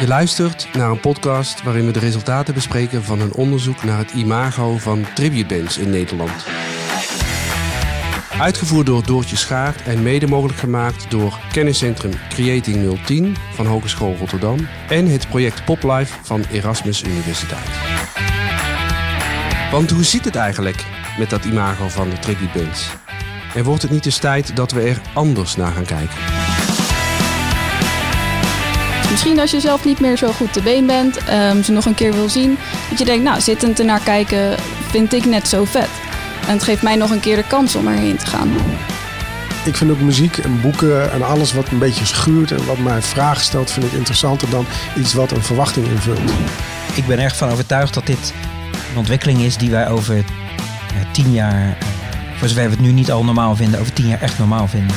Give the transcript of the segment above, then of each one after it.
Je luistert naar een podcast waarin we de resultaten bespreken van een onderzoek naar het imago van tributebands in Nederland. Uitgevoerd door Doortje Schaart en mede mogelijk gemaakt door kenniscentrum Creating 010 van Hogeschool Rotterdam en het project Poplife van Erasmus Universiteit. Want hoe zit het eigenlijk met dat imago van de tributebands? En wordt het niet eens tijd dat we er anders naar gaan kijken? Misschien als je zelf niet meer zo goed te been bent, um, ze nog een keer wil zien, dat je denkt, nou, zittend ernaar kijken vind ik net zo vet. En het geeft mij nog een keer de kans om erheen te gaan. Ik vind ook muziek en boeken en alles wat een beetje schuurt en wat mij vragen stelt, vind ik interessanter dan iets wat een verwachting invult. Ik ben erg van overtuigd dat dit een ontwikkeling is die wij over ja, tien jaar, voor zover we het nu niet al normaal vinden, over tien jaar echt normaal vinden.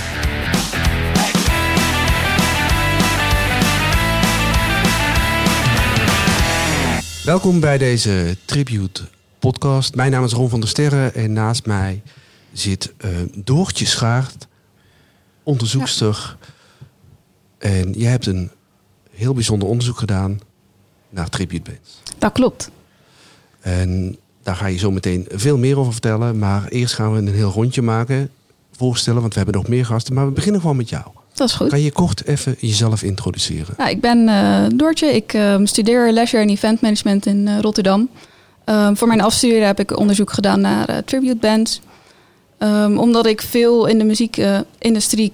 Welkom bij deze Tribute podcast. Mijn naam is Ron van der Sterren en naast mij zit uh, Doortje Schaart, onderzoekster. En jij hebt een heel bijzonder onderzoek gedaan naar tribute bands. Dat klopt. En daar ga je zo meteen veel meer over vertellen. Maar eerst gaan we een heel rondje maken, voorstellen, want we hebben nog meer gasten. Maar we beginnen gewoon met jou. Dat is goed. Kan je kort even jezelf introduceren? Nou, ik ben uh, Doortje. Ik uh, studeer leisure en event management in uh, Rotterdam. voor mijn afstuderen heb ik onderzoek gedaan naar tribute bands. Um, omdat ik veel in de muziekindustrie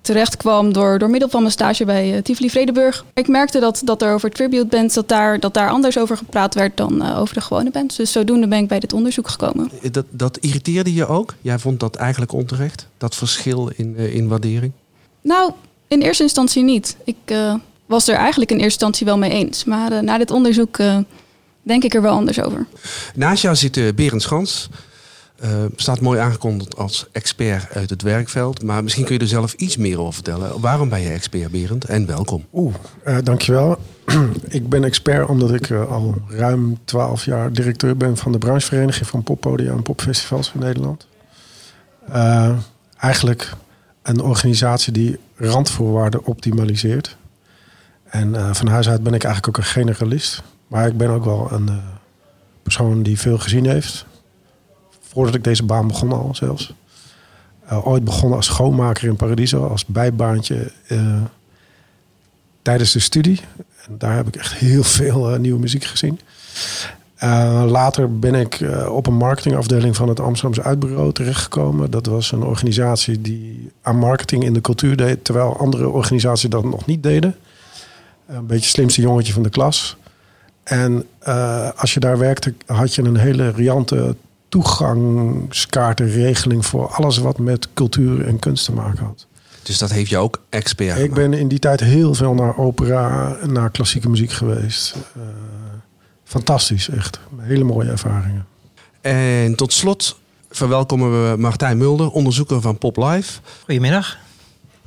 terecht kwam door, door middel van mijn stage bij Tivoli Vredenburg. Ik merkte dat, dat er over tribute bands, dat daar, dat daar anders over gepraat werd dan over de gewone bands. Dus zodoende ben ik bij dit onderzoek gekomen. Dat, dat irriteerde je ook? Jij vond dat eigenlijk onterecht? Dat verschil in, in waardering? Nou, in eerste instantie niet. Ik uh, was er eigenlijk in eerste instantie wel mee eens. Maar uh, na dit onderzoek uh, denk ik er wel anders over. Naast jou zit Berend Schans. staat mooi aangekondigd als expert uit het werkveld. Maar misschien kun je er zelf iets meer over vertellen. Waarom ben je expert, Berend? En welkom. Oeh, dankjewel. ik ben expert omdat ik al ruim twaalf jaar directeur ben van de branchevereniging van poppodia en popfestivals in Nederland. eigenlijk een organisatie die randvoorwaarden optimaliseert. En uh, van huis uit ben ik eigenlijk ook een generalist. Maar ik ben ook wel een uh, persoon die veel gezien heeft. Voordat ik deze baan begon al zelfs. Uh, ooit begonnen als schoonmaker in Paradiso, als bijbaantje tijdens de studie. En daar heb ik echt heel veel nieuwe muziek gezien. Uh, later ben ik uh, op een marketingafdeling van het Amsterdamse Uitbureau terechtgekomen. Dat was een organisatie die aan marketing in de cultuur deed, terwijl andere organisaties dat nog niet deden. Een beetje het slimste jongetje van de klas. En uh, als je daar werkte, had je een hele riante toegangskaartenregeling voor alles wat met cultuur en kunst te maken had. Dus dat heeft je ook expert Ik ben in die tijd heel veel naar opera en naar klassieke muziek geweest fantastisch, echt. Hele mooie ervaringen. En tot slot verwelkomen we Martijn Mulder, onderzoeker van Pop Life. Goedemiddag.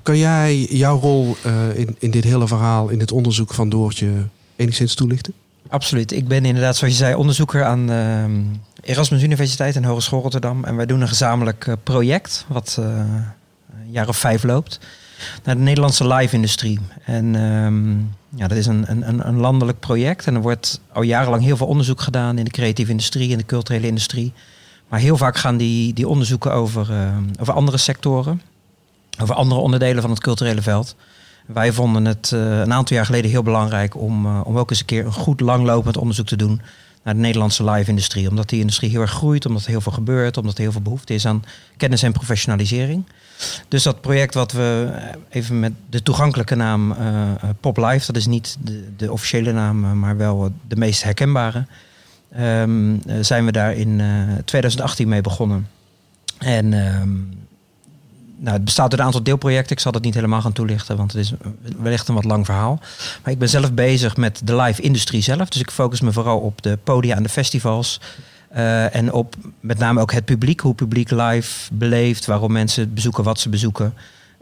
Kan jij jouw rol uh, in, in dit hele verhaal, in het onderzoek van Doortje, enigszins toelichten? Absoluut. Ik ben inderdaad, zoals je zei, onderzoeker aan uh, Erasmus Universiteit en Hogeschool Rotterdam. En wij doen een gezamenlijk uh, project, wat een jaar of vijf loopt, naar de Nederlandse live-industrie. En um, ja, dat is een, een, een landelijk project en er wordt al jarenlang heel veel onderzoek gedaan in de creatieve industrie en de culturele industrie. Maar heel vaak gaan die, die onderzoeken over, uh, over andere sectoren, over andere onderdelen van het culturele veld. Wij vonden het uh, een aantal jaar geleden heel belangrijk om, uh, om ook eens een keer een goed langlopend onderzoek te doen de Nederlandse live-industrie. Omdat die industrie heel erg groeit, omdat er heel veel gebeurt, omdat er heel veel behoefte is aan kennis en professionalisering. Dus dat project wat we even met de toegankelijke naam uh, Pop Live, dat is niet de, de officiële naam, maar wel de meest herkenbare, um, zijn we daar in uh, 2018 mee begonnen. En um, nou, het bestaat uit een aantal deelprojecten. Ik zal dat niet helemaal gaan toelichten, want het is wellicht een wat lang verhaal. Maar ik ben zelf bezig met de live industrie zelf. Dus ik focus me vooral op de podia en de festivals. Uh, en op met name ook het publiek, hoe publiek live beleeft, waarom mensen bezoeken wat ze bezoeken.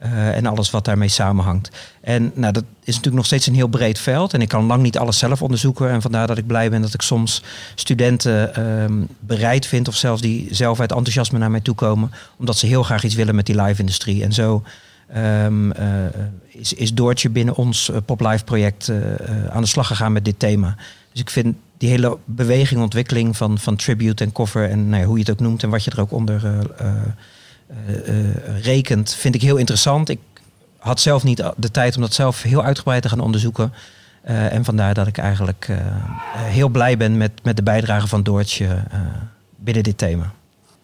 Uh, en alles wat daarmee samenhangt. En nou, dat is natuurlijk nog steeds een heel breed veld. En ik kan lang niet alles zelf onderzoeken. En vandaar dat ik blij ben dat ik soms studenten uh, bereid vind, of zelfs die zelf uit enthousiasme naar mij toe komen, omdat ze heel graag iets willen met die live-industrie. En zo ehm, eh, is, is Doortje binnen ons uh, Pop project aan de slag gegaan met dit thema. Dus ik vind die hele beweging, ontwikkeling van, van tribute en cover en nou ja, hoe je het ook noemt en wat je er ook onder rekent, vind ik heel interessant. Ik had zelf niet de tijd om dat zelf heel uitgebreid te gaan onderzoeken. Uh, en vandaar dat ik eigenlijk uh, heel blij ben met, met de bijdrage van Doortje uh, binnen dit thema.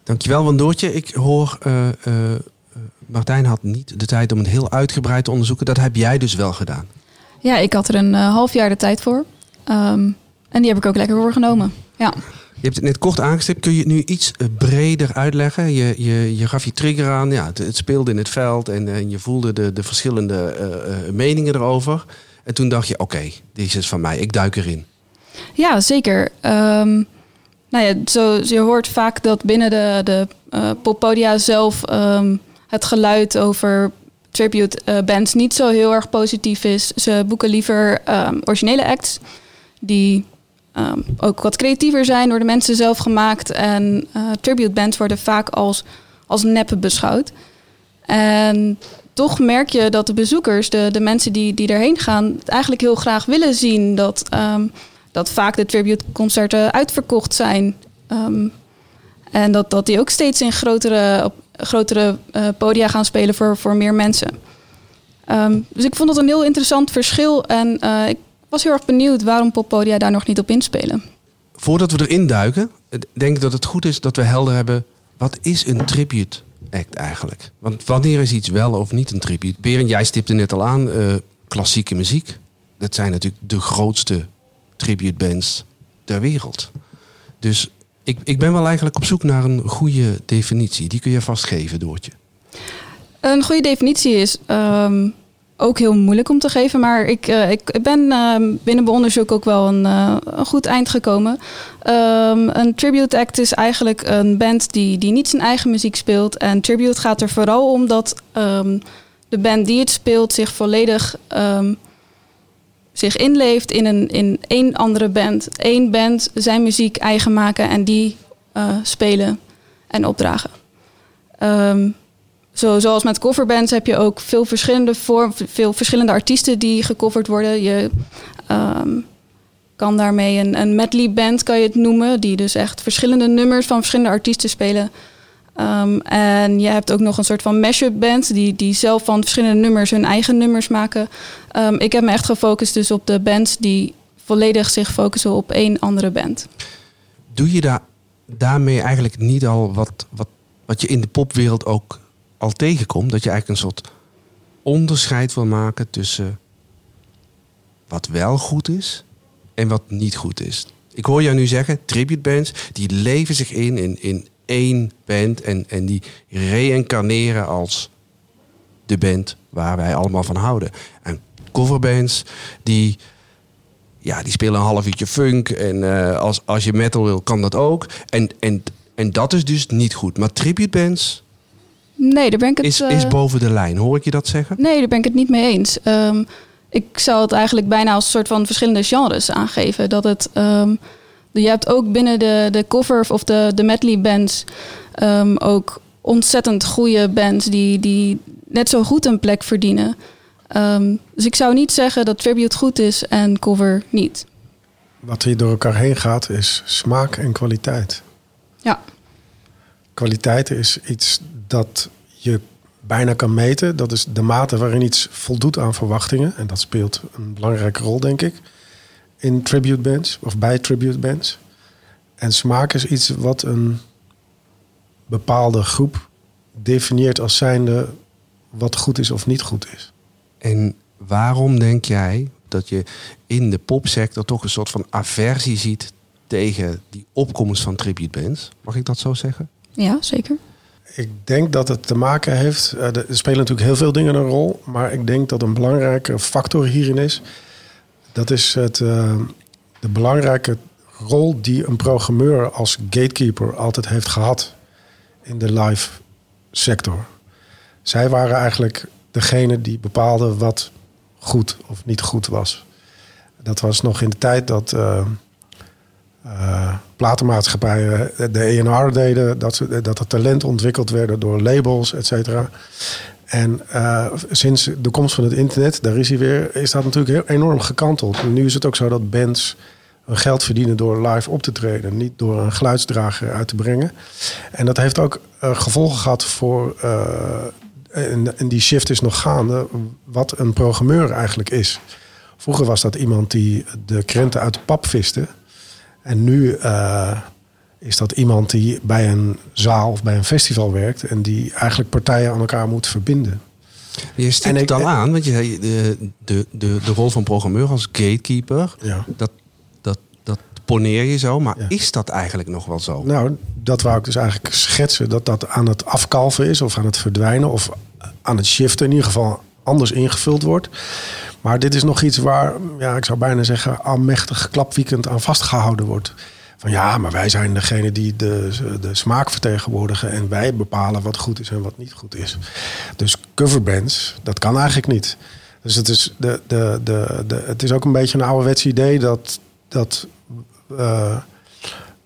Dankjewel, van Doortje. Ik hoor, Martijn had niet de tijd om het heel uitgebreid te onderzoeken. Dat heb jij dus wel gedaan. Ja, ik had er een half jaar de tijd voor. Um, en die heb ik ook lekker voor genomen. Ja. Je hebt het net kort aangestipt. Kun je het nu iets breder uitleggen? Je, je, je gaf je trigger aan. Ja, het, speelde in het veld en, en je voelde de, de verschillende meningen erover. En toen dacht je, oké, dit is van mij, ik duik erin. Ja, zeker. Um, nou ja, zo, je hoort vaak dat binnen de, de poppodia zelf um, het geluid over tribute bands niet zo heel erg positief is. Ze boeken liever um, originele acts die ook wat creatiever zijn, door de mensen zelf gemaakt. En uh, tribute bands worden vaak als, als neppen beschouwd. En toch merk je dat de bezoekers, de, de mensen die, die erheen gaan, eigenlijk heel graag willen zien dat, um, dat vaak de tributeconcerten uitverkocht zijn. Um, en dat, dat die ook steeds in grotere, op grotere uh, podia gaan spelen voor, voor meer mensen. Dus ik vond het een heel interessant verschil. En uh, ik was heel erg benieuwd waarom poppodia daar nog niet op inspelen. Voordat we erin duiken, denk ik dat het goed is dat we helder hebben... wat is een tribute act eigenlijk? Want wanneer is iets wel of niet een tribute? Berend, jij stipte net al aan, uh, klassieke muziek. Dat zijn natuurlijk de grootste tribute bands ter wereld. Dus ik, ik ben wel eigenlijk op zoek naar een goede definitie. Die kun je vastgeven, Doortje. Een goede definitie is um, ook heel moeilijk om te geven. Maar ik, uh, ik ben uh, binnen mijn onderzoek ook wel een, uh, een goed eind gekomen. Um, een tribute act is eigenlijk een band die, die niet zijn eigen muziek speelt. En tribute gaat er vooral om dat um, de band die het speelt zich volledig zich inleeft in, een, in één andere band. Eén band zijn muziek eigen maken en die uh, spelen en opdragen. Zo, zoals met coverbands heb je ook veel verschillende vorm, veel verschillende artiesten die gecoverd worden. Je um, kan daarmee een, een medley band kan je het noemen, die dus echt verschillende nummers van verschillende artiesten spelen. Um, en je hebt ook nog een soort van mashup band die, die zelf van verschillende nummers hun eigen nummers maken. Um, ik heb me echt gefocust dus op de bands die volledig zich focussen op één andere band. Doe je daar daarmee eigenlijk niet al wat, wat, wat je in de popwereld ook al tegenkomt, dat je eigenlijk een soort onderscheid wil maken tussen wat wel goed is en wat niet goed is. Ik hoor jou nu zeggen, tribute bands, die leven zich in in, in één band en, en die reïncarneren als de band waar wij allemaal van houden. En coverbands, die, ja, die spelen een half uurtje funk en uh, als, als je metal wil, kan dat ook. En, en, en dat is dus niet goed. Maar tribute bands, Nee, daar ben ik het... Is, is eh, boven de lijn, hoor ik je dat zeggen? Nee, daar ben ik het niet mee eens. Um, ik zou het eigenlijk bijna als een soort van verschillende genres aangeven. Dat het... Um, je hebt ook binnen de, de cover of de, de medley bands um, ook ontzettend goede bands die, die net zo goed een plek verdienen. Um, dus ik zou niet zeggen dat tribute goed is en cover niet. Wat hier door elkaar heen gaat is smaak en kwaliteit. Ja. Kwaliteit is iets dat je bijna kan meten. Dat is de mate waarin iets voldoet aan verwachtingen. En dat speelt een belangrijke rol, denk ik, in tribute bands of bij tribute bands. En smaak is iets wat een bepaalde groep definieert als zijnde wat goed is of niet goed is. En waarom denk jij dat je in de popsector toch een soort van aversie ziet tegen die opkomst van tribute bands? Mag ik dat zo zeggen? Ja, zeker. Ik denk dat het te maken heeft. Eh, er spelen natuurlijk heel veel dingen een rol. Maar ik denk dat een belangrijke factor hierin is. Dat is het, uh, de belangrijke rol die een programmeur als gatekeeper altijd heeft gehad in de live sector. Zij waren eigenlijk degene die bepaalden wat goed of niet goed was. Dat was nog in de tijd dat. Uh, uh, platenmaatschappijen de ENR deden, dat, dat er talent ontwikkeld werden door labels, et cetera. En uh, sinds de komst van het internet, daar is hij weer, is dat natuurlijk heel enorm gekanteld. Nu is het ook zo dat bands geld verdienen door live op te treden, niet door een geluidsdrager uit te brengen. En dat heeft ook uh, gevolgen gehad voor, en, en, die shift is nog gaande, wat een programmeur eigenlijk is. Vroeger was dat iemand die de krenten uit de pap viste. En nu is dat iemand die bij een zaal of bij een festival werkt en die eigenlijk partijen aan elkaar moet verbinden. Je stipt het al aan, want je, de, de, de, de rol van programmeur als gatekeeper, ja. dat, dat, dat poneer je zo, maar is dat eigenlijk nog wel zo? Nou, dat wou ik dus eigenlijk schetsen, dat dat aan het afkalven is of aan het verdwijnen of aan het shiften, in ieder geval anders ingevuld wordt. Maar dit is nog iets waar, ja, ik zou bijna zeggen, almechtig klapweekend aan vastgehouden wordt van ja, maar wij zijn degene die de, de smaak vertegenwoordigen en wij bepalen wat goed is en wat niet goed is. Dus coverbands, dat kan eigenlijk niet. Dus het is, de, de, de, de, het is ook een beetje een ouderwets idee dat, dat uh,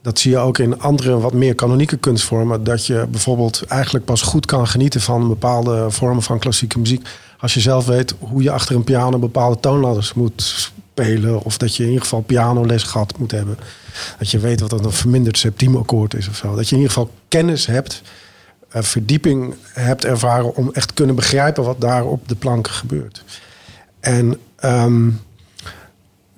dat zie je ook in andere wat meer kanonieke kunstvormen. Dat je bijvoorbeeld eigenlijk pas goed kan genieten van bepaalde vormen van klassieke muziek. Als je zelf weet hoe je achter een piano bepaalde toonladders moet spelen. Of dat je in ieder geval pianoles gehad moet hebben. Dat je weet wat een verminderd septiemakkoord is of zo. Dat je in ieder geval kennis hebt, uh, verdieping hebt ervaren om echt kunnen begrijpen wat daar op de planken gebeurt. En um,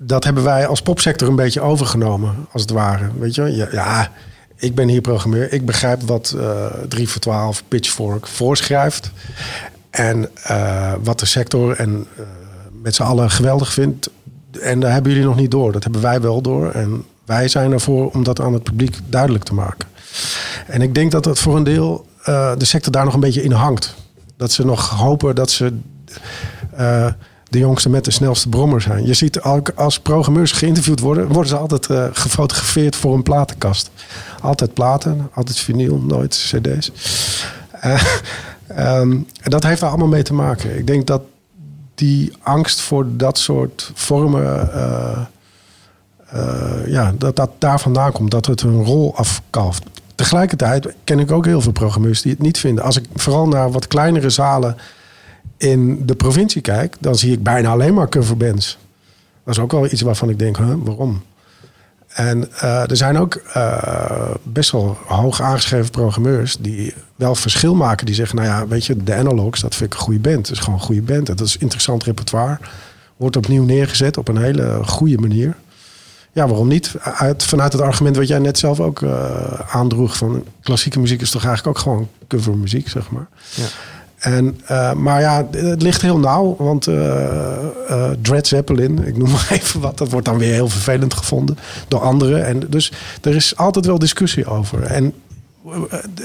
dat hebben wij als popsector een beetje overgenomen, als het ware. Weet je, ja, ja ik ben hier programmeur. Ik begrijp wat uh, eh, 3 voor 12 Pitchfork voorschrijft. En uh, wat de sector en uh, met z'n allen geweldig vindt. En daar hebben jullie nog niet door. Dat hebben wij wel door. En wij zijn ervoor om dat aan het publiek duidelijk te maken. En ik denk dat dat voor een deel de sector daar nog een beetje in hangt. Dat ze nog hopen dat ze de jongste met de snelste brommer zijn. Je ziet ook als programmeurs geïnterviewd worden, worden ze altijd uh, gefotografeerd voor een platenkast. Altijd platen, altijd vinyl, nooit cd's. Uh, dat heeft er allemaal mee te maken. Ik denk dat die angst voor dat soort vormen, uh, ja, dat dat daar vandaan komt, dat het een rol afkalft. Tegelijkertijd ken ik ook heel veel programmeurs die het niet vinden. Als ik vooral naar wat kleinere zalen in de provincie kijk, dan zie ik bijna alleen maar coverbands. Dat is ook wel iets waarvan ik denk, huh, waarom? En uh, er zijn ook uh, best wel hoog aangeschreven programmeurs die wel verschil maken. Die zeggen, nou ja, weet je, de Analogs, dat vind ik een goede band. Dat is gewoon een goede band. Dat is interessant repertoire. Wordt opnieuw neergezet op een hele goede manier. Ja, waarom niet? Uit, vanuit het argument wat jij net zelf ook uh, aandroeg... van klassieke muziek is toch eigenlijk ook gewoon covermuziek, zeg maar. Ja. En, uh, maar ja, het ligt heel nauw, want uh, uh, Dread Zeppelin, ik noem maar even wat, dat wordt dan weer heel vervelend gevonden door anderen. En dus er is altijd wel discussie over. En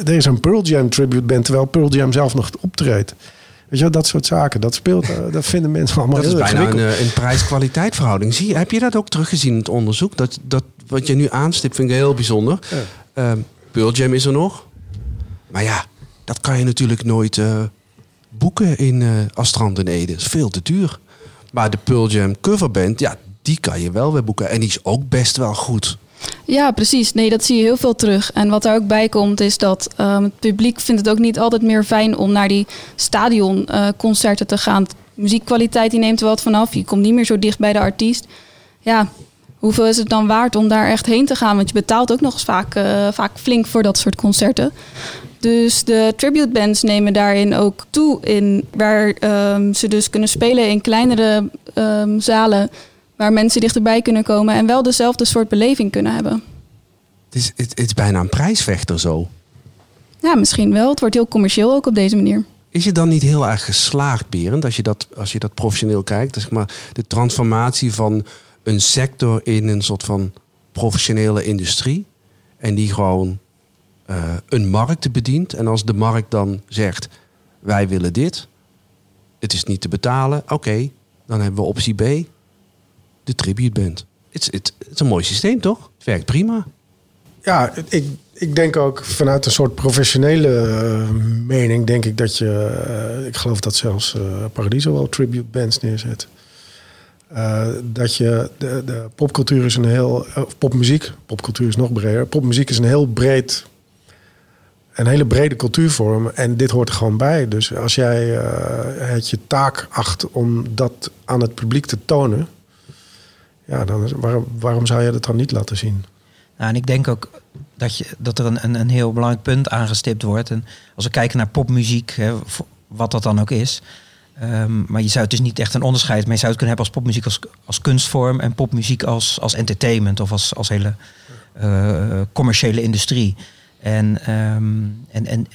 er is een Pearl Jam tribute band, terwijl Pearl Jam zelf nog optreedt. Weet je, dat soort zaken. Dat speelt, dat vinden mensen allemaal dat heel Dat is bijna een, een prijs-kwaliteit verhouding. Zie, heb je dat ook teruggezien in het onderzoek? Dat, dat, wat je nu aanstipt vind ik heel bijzonder. Ja. Pearl Jam is er nog. Maar ja, dat kan je natuurlijk nooit boeken in uh, Astrand en Ede. Is veel te duur. Maar de Pearl Jam coverband, ja, die kan je wel weer boeken. En die is ook best wel goed. Ja, precies. Nee, dat zie je heel veel terug. En wat er ook bij komt, is dat um, het publiek vindt het ook niet altijd meer fijn om naar die stadionconcerten uh, te gaan. Muziekkwaliteit die neemt er wat vanaf. Je komt niet meer zo dicht bij de artiest. Ja, hoeveel is het dan waard om daar echt heen te gaan? Want je betaalt ook nog eens vaak, uh, vaak flink voor dat soort concerten. Dus de tribute bands nemen daarin ook toe in waar um, ze dus kunnen spelen in kleinere um, zalen waar mensen dichterbij kunnen komen en wel dezelfde soort beleving kunnen hebben. Het is, het, het is bijna een prijsvechter zo. Ja, misschien wel. Het wordt heel commercieel ook op deze manier. Is het dan niet heel erg geslaagd, Berend, als je dat, als je dat professioneel kijkt? Zeg maar, de transformatie van een sector in een soort van professionele industrie. En die gewoon uh, een markt bedient. En als de markt dan zegt: wij willen dit, het is niet te betalen, oké, dan hebben we optie B, de tribute band. Het is een mooi systeem, toch? Het werkt prima. Ja, ik, ik denk ook vanuit een soort professionele uh, mening, denk ik dat je, uh, ik geloof dat zelfs Paradiso wel tribute bands neerzet. Dat je, de, de popcultuur is een heel, popmuziek, popcultuur is nog breder, popmuziek is een heel breed een hele brede cultuurvorm. En dit hoort er gewoon bij. Dus als jij eh, het je taak acht om dat aan het publiek te tonen. Ja, dan waarom, waarom zou je dat dan niet laten zien? Nou, en ik denk ook dat, je, dat er een, een, een heel belangrijk punt aangestipt wordt. En als we kijken naar popmuziek, hè, wat dat dan ook is. Ehm, maar je zou het dus niet echt een onderscheid. Maar je zou het kunnen hebben als popmuziek als, als kunstvorm en popmuziek als, als entertainment of als, als hele uh, commerciële industrie. En, ehm, en, en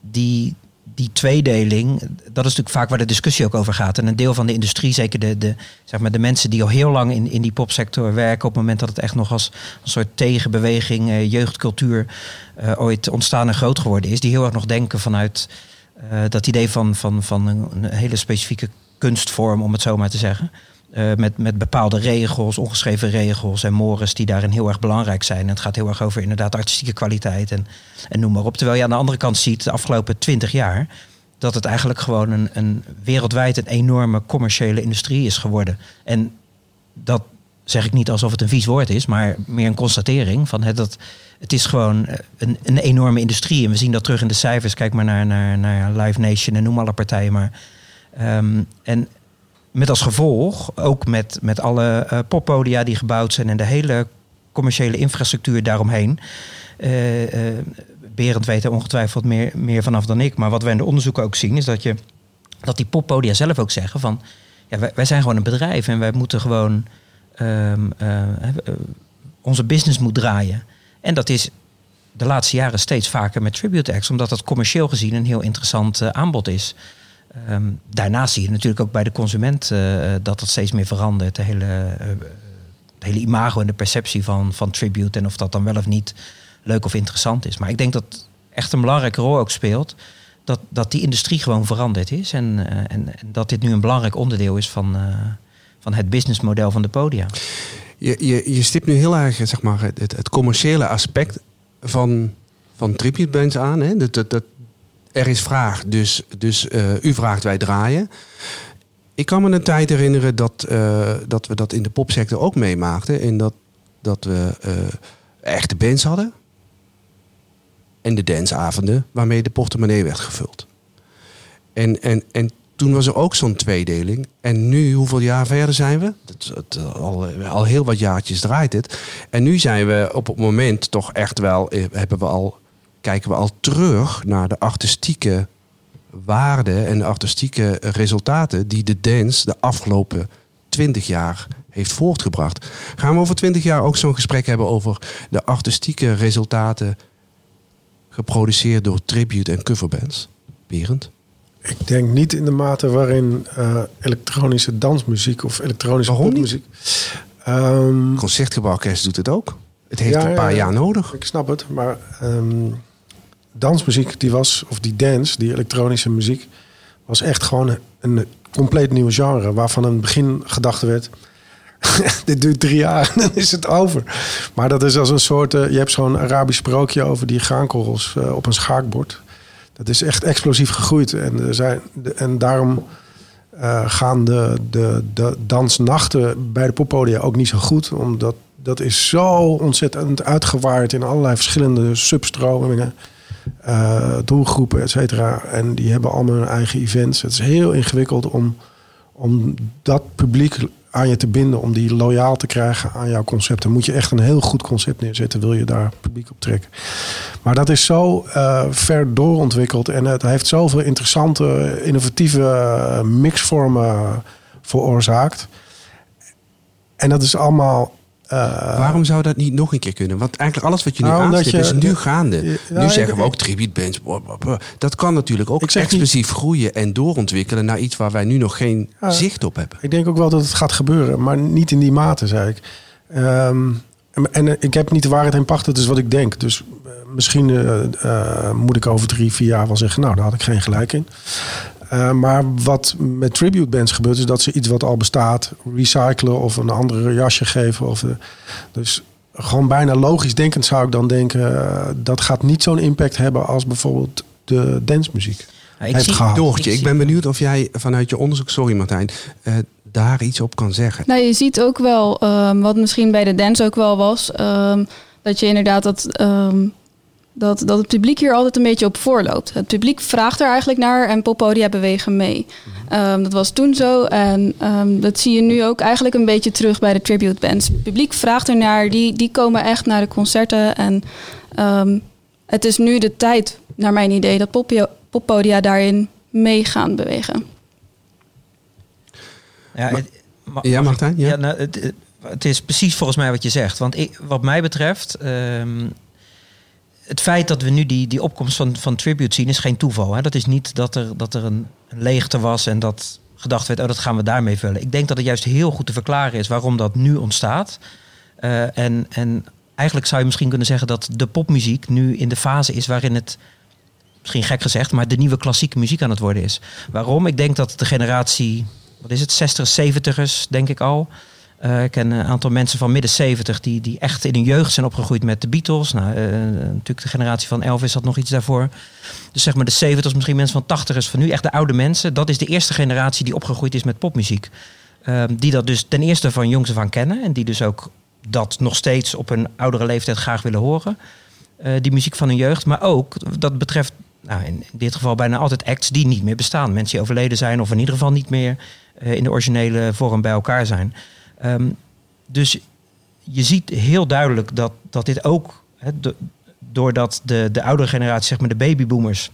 die, die tweedeling, dat is natuurlijk vaak waar de discussie ook over gaat. En een deel van de industrie, zeker de, de, zeg maar de mensen die al heel lang in, in die popsector werken, op het moment dat het echt nog als een soort tegenbeweging, uh, jeugdcultuur uh, ooit ontstaan en groot geworden is, die heel erg nog denken vanuit uh, dat idee van, van, van een hele specifieke kunstvorm, om het zo maar te zeggen. Uh, met, met bepaalde regels, ongeschreven regels en mores die daarin heel erg belangrijk zijn. En het gaat heel erg over inderdaad artistieke kwaliteit en, en noem maar op. Terwijl je aan de andere kant ziet, de afgelopen twintig jaar, dat het eigenlijk gewoon een, een wereldwijd een enorme commerciële industrie is geworden. En dat zeg ik niet alsof het een vies woord is, maar meer een constatering van het, dat het is gewoon een, een enorme industrie. En we zien dat terug in de cijfers. Kijk maar naar, naar, naar Live Nation en noem alle partijen maar. Um, en met als gevolg, ook met, met alle uh, poppodia die gebouwd zijn en de hele commerciële infrastructuur daaromheen. Uh, Berend weet er ongetwijfeld meer, meer vanaf dan ik. Maar wat wij in de onderzoeken ook zien, is dat, je, dat die poppodia zelf ook zeggen van... Ja, wij, wij zijn gewoon een bedrijf en wij moeten gewoon... Um, onze business moet draaien. En dat is de laatste jaren steeds vaker met tribute acts, omdat dat commercieel gezien een heel interessant uh, aanbod is. Um, daarnaast zie je natuurlijk ook bij de consument uh, dat dat steeds meer verandert. De hele, het hele imago en de perceptie van, van tribute en of dat dan wel of niet leuk of interessant is. Maar ik denk dat echt een belangrijke rol ook speelt. Dat, dat die industrie gewoon veranderd is. En, en, en dat dit nu een belangrijk onderdeel is van, van het businessmodel van de podia. Je, je, je stipt nu heel erg zeg maar, het, commerciële aspect van, van tribute bands aan. Hè? Dat, dat, er is vraag, dus, dus uh, u vraagt, wij draaien. Ik kan me een tijd herinneren dat, uh, dat we dat in de popsector ook meemaakten. En dat, dat we uh, echte bands hadden. En de danceavonden waarmee de portemonnee werd gevuld. En, en, en toen was er ook zo'n tweedeling. En nu, hoeveel jaar verder zijn we? Het, het, al, al heel wat jaartjes draait het. En nu zijn we op het moment toch echt wel, hebben we al, kijken we al terug naar de artistieke waarden en de artistieke resultaten die de dance de afgelopen twintig jaar heeft voortgebracht. Gaan we over twintig jaar ook zo'n gesprek hebben over de artistieke resultaten geproduceerd door tribute en coverbands? Berend? Ik denk niet in de mate waarin uh, elektronische dansmuziek of elektronische Waarom popmuziek. Um, Concertgebouworkest doet het ook. Het heeft ja, een paar ja, jaar nodig. Ik snap het, maar um, dansmuziek die was, of die dance, die elektronische muziek, was echt gewoon een compleet nieuw genre. Waarvan in het begin gedacht werd, dit duurt drie jaar en dan is het over. Maar dat is als een soort, uh, je hebt zo'n Arabisch sprookje over die graankorrels uh, op een schaakbord. Dat is echt explosief gegroeid. En, er zijn, en daarom uh, gaan de, de, de dansnachten bij de poppodia ook niet zo goed. Omdat dat is zo ontzettend uitgewaaid in allerlei verschillende substromingen. Uh, doelgroepen, et cetera. En die hebben allemaal hun eigen events. Het is heel ingewikkeld om, om dat publiek aan je te binden, om die loyaal te krijgen aan jouw concept. Dan moet je echt een heel goed concept neerzetten, wil je daar publiek op trekken. Maar dat is zo uh, ver doorontwikkeld en het heeft zoveel interessante, innovatieve mixvormen veroorzaakt. En dat is allemaal uh, Waarom zou dat niet nog een keer kunnen? Want eigenlijk alles wat je nu nou, aanstipt je, is nu gaande. Nu zeggen we ook tribute bands. Dat kan natuurlijk ook explosief niet, groeien en doorontwikkelen naar iets waar wij nu nog geen zicht op hebben. Ik denk ook wel dat het gaat gebeuren, maar niet in die mate, zei ik. Um, en, en, ik heb niet de waarheid in pacht, dat is wat ik denk. Dus uh, misschien moet ik over drie, vier jaar wel zeggen, nou, daar had ik geen gelijk in. Uh, maar wat met tribute bands gebeurt, is dat ze iets wat al bestaat recyclen of een andere jasje geven. Of, uh, dus gewoon bijna logisch denkend zou ik dan denken, uh, dat gaat niet zo'n impact hebben als bijvoorbeeld de dancemuziek. Ja, ik zie Doortje, ik ben benieuwd of jij vanuit je onderzoek, sorry Martijn, daar iets op kan zeggen. Nou, je ziet ook wel, um, wat misschien bij de dance ook wel was, um, dat je inderdaad dat. Um, dat, dat het publiek hier altijd een beetje op voorloopt. Het publiek vraagt er eigenlijk naar en poppodia bewegen mee. Ehm, dat was toen zo en ehm, dat zie je nu ook eigenlijk een beetje terug bij de tribute bands. Het publiek vraagt er naar, die, die komen echt naar de concerten. En ehm, het is nu de tijd, naar mijn idee, dat poppodia daarin mee gaan bewegen. Ja, het- Ja, mag ik- Martijn? Ja. Ja, nou, het, is precies volgens mij wat je zegt. Want ik, wat mij betreft, ehm, het feit dat we nu die, die opkomst van, van Tribute zien, is geen toeval. Hè? Dat is niet dat er, dat er een, een leegte was en dat gedacht werd, oh, dat gaan we daarmee vullen. Ik denk dat het juist heel goed te verklaren is waarom dat nu ontstaat. Eh, en, en eigenlijk zou je misschien kunnen zeggen dat de popmuziek nu in de fase is waarin het misschien gek gezegd, maar de nieuwe klassieke muziek aan het worden is. Waarom? Ik denk dat de generatie, wat is het, 60ers, 70ers, denk ik al. Eh, ik ken een aantal mensen van midden 70 die, die echt in hun jeugd zijn opgegroeid met de Beatles. Nou, eh, natuurlijk de generatie van Elvis had nog iets daarvoor. Dus zeg maar de 70ers, misschien mensen van 80ers, van nu echt de oude mensen. Dat is de eerste generatie die opgegroeid is met popmuziek. Ehm, die dat dus ten eerste van jongs af kennen. En die dus ook dat nog steeds op een oudere leeftijd graag willen horen. Eh, die muziek van hun jeugd. Maar ook, dat betreft nou, in dit geval bijna altijd acts die niet meer bestaan. Mensen die overleden zijn of in ieder geval niet meer in de originele vorm bij elkaar zijn. Ehm, dus je ziet heel duidelijk dat, dat dit ook, doordat de, de oudere generatie, zeg maar de babyboomers,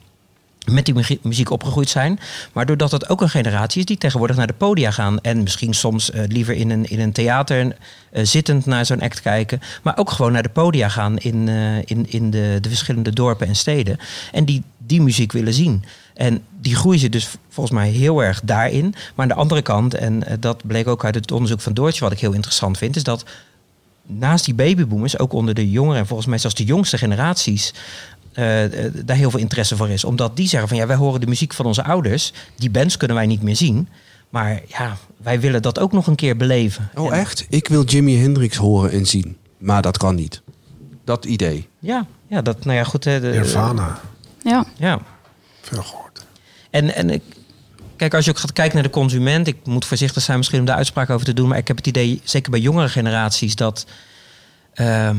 met die muzie- muziek opgegroeid zijn. Maar doordat het ook een generatie is die tegenwoordig naar de podia gaan. En misschien soms eh, liever in een, in een theater eh, zittend naar zo'n act kijken. Maar ook gewoon naar de podia gaan in, eh, in, in de, de verschillende dorpen en steden. En die die muziek willen zien. En die groei zit dus volgens mij heel erg daarin. Maar aan de andere kant, en eh, dat bleek ook uit het onderzoek van Doortje, wat ik heel interessant vind, is dat naast die babyboomers, ook onder de jongeren en volgens mij zelfs de jongste generaties, eh, eh, daar heel veel interesse voor is. Omdat die zeggen van ja, wij horen de muziek van onze ouders. Die bands kunnen wij niet meer zien. Maar ja, wij willen dat ook nog een keer beleven. Oh, En- echt? Ik wil Jimi Hendrix horen en zien. Maar dat kan niet. Dat idee. Ja, ja, dat, nou ja, goed. hè, de- Nirvana. Ja, Ja. Veel gehoord. En, en ik, kijk, als je ook gaat kijken naar de consument, ik moet voorzichtig zijn misschien om daar uitspraak over te doen, maar ik heb het idee, zeker bij jongere generaties, dat, ehm,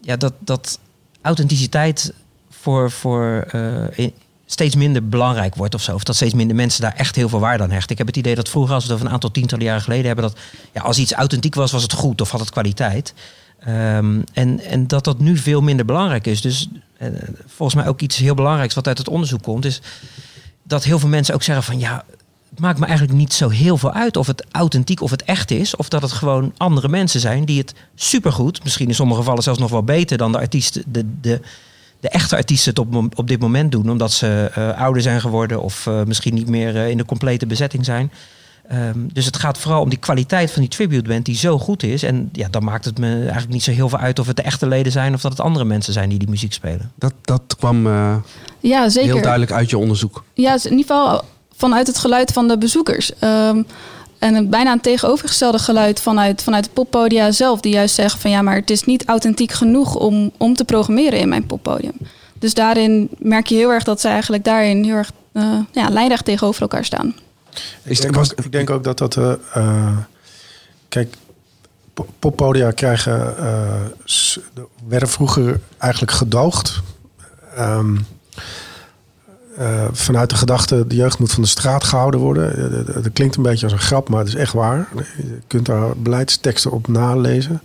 ja, dat, dat authenticiteit voor, voor eh, steeds minder belangrijk wordt of zo. Of dat steeds minder mensen daar echt heel veel waarde aan hechten. Ik heb het idee dat vroeger, als we over een aantal tientallen jaren geleden hebben, dat ja, als iets authentiek was, was het goed of had het kwaliteit. Ehm, en, en dat dat nu veel minder belangrijk is. Dus eh, volgens mij ook iets heel belangrijks wat uit het onderzoek komt, is dat heel veel mensen ook zeggen van ja, het maakt me eigenlijk niet zo heel veel uit of het authentiek of het echt is. Of dat het gewoon andere mensen zijn die het supergoed, misschien in sommige gevallen zelfs nog wel beter dan de artiesten, de, de, de echte artiesten op, op dit moment doen. Omdat ze eh, ouder zijn geworden of eh, misschien niet meer in de complete bezetting zijn. Ehm, dus het gaat vooral om die kwaliteit van die tribute band die zo goed is. En ja, dan maakt het me eigenlijk niet zo heel veel uit of het de echte leden zijn of dat het andere mensen zijn die die muziek spelen. Dat, dat kwam eh, ja zeker. heel duidelijk uit je onderzoek. Ja, in ieder geval vanuit het geluid van de bezoekers. Ehm, en een bijna een tegenovergestelde geluid vanuit, vanuit de poppodia zelf. Die juist zeggen van ja, maar het is niet authentiek genoeg om, om te programmeren in mijn poppodium. Dus daarin merk je heel erg dat ze eigenlijk daarin heel erg eh, ja, lijnrecht tegenover elkaar staan. Is ik, denk ook, ik denk ook dat dat... eh, eh, kijk, po- poppodia krijgen... eh, werden vroeger eigenlijk gedoogd. Ehm, eh, vanuit de gedachte, de jeugd moet van de straat gehouden worden. Dat, dat klinkt een beetje als een grap, maar het is echt waar. Je kunt daar beleidsteksten op nalezen.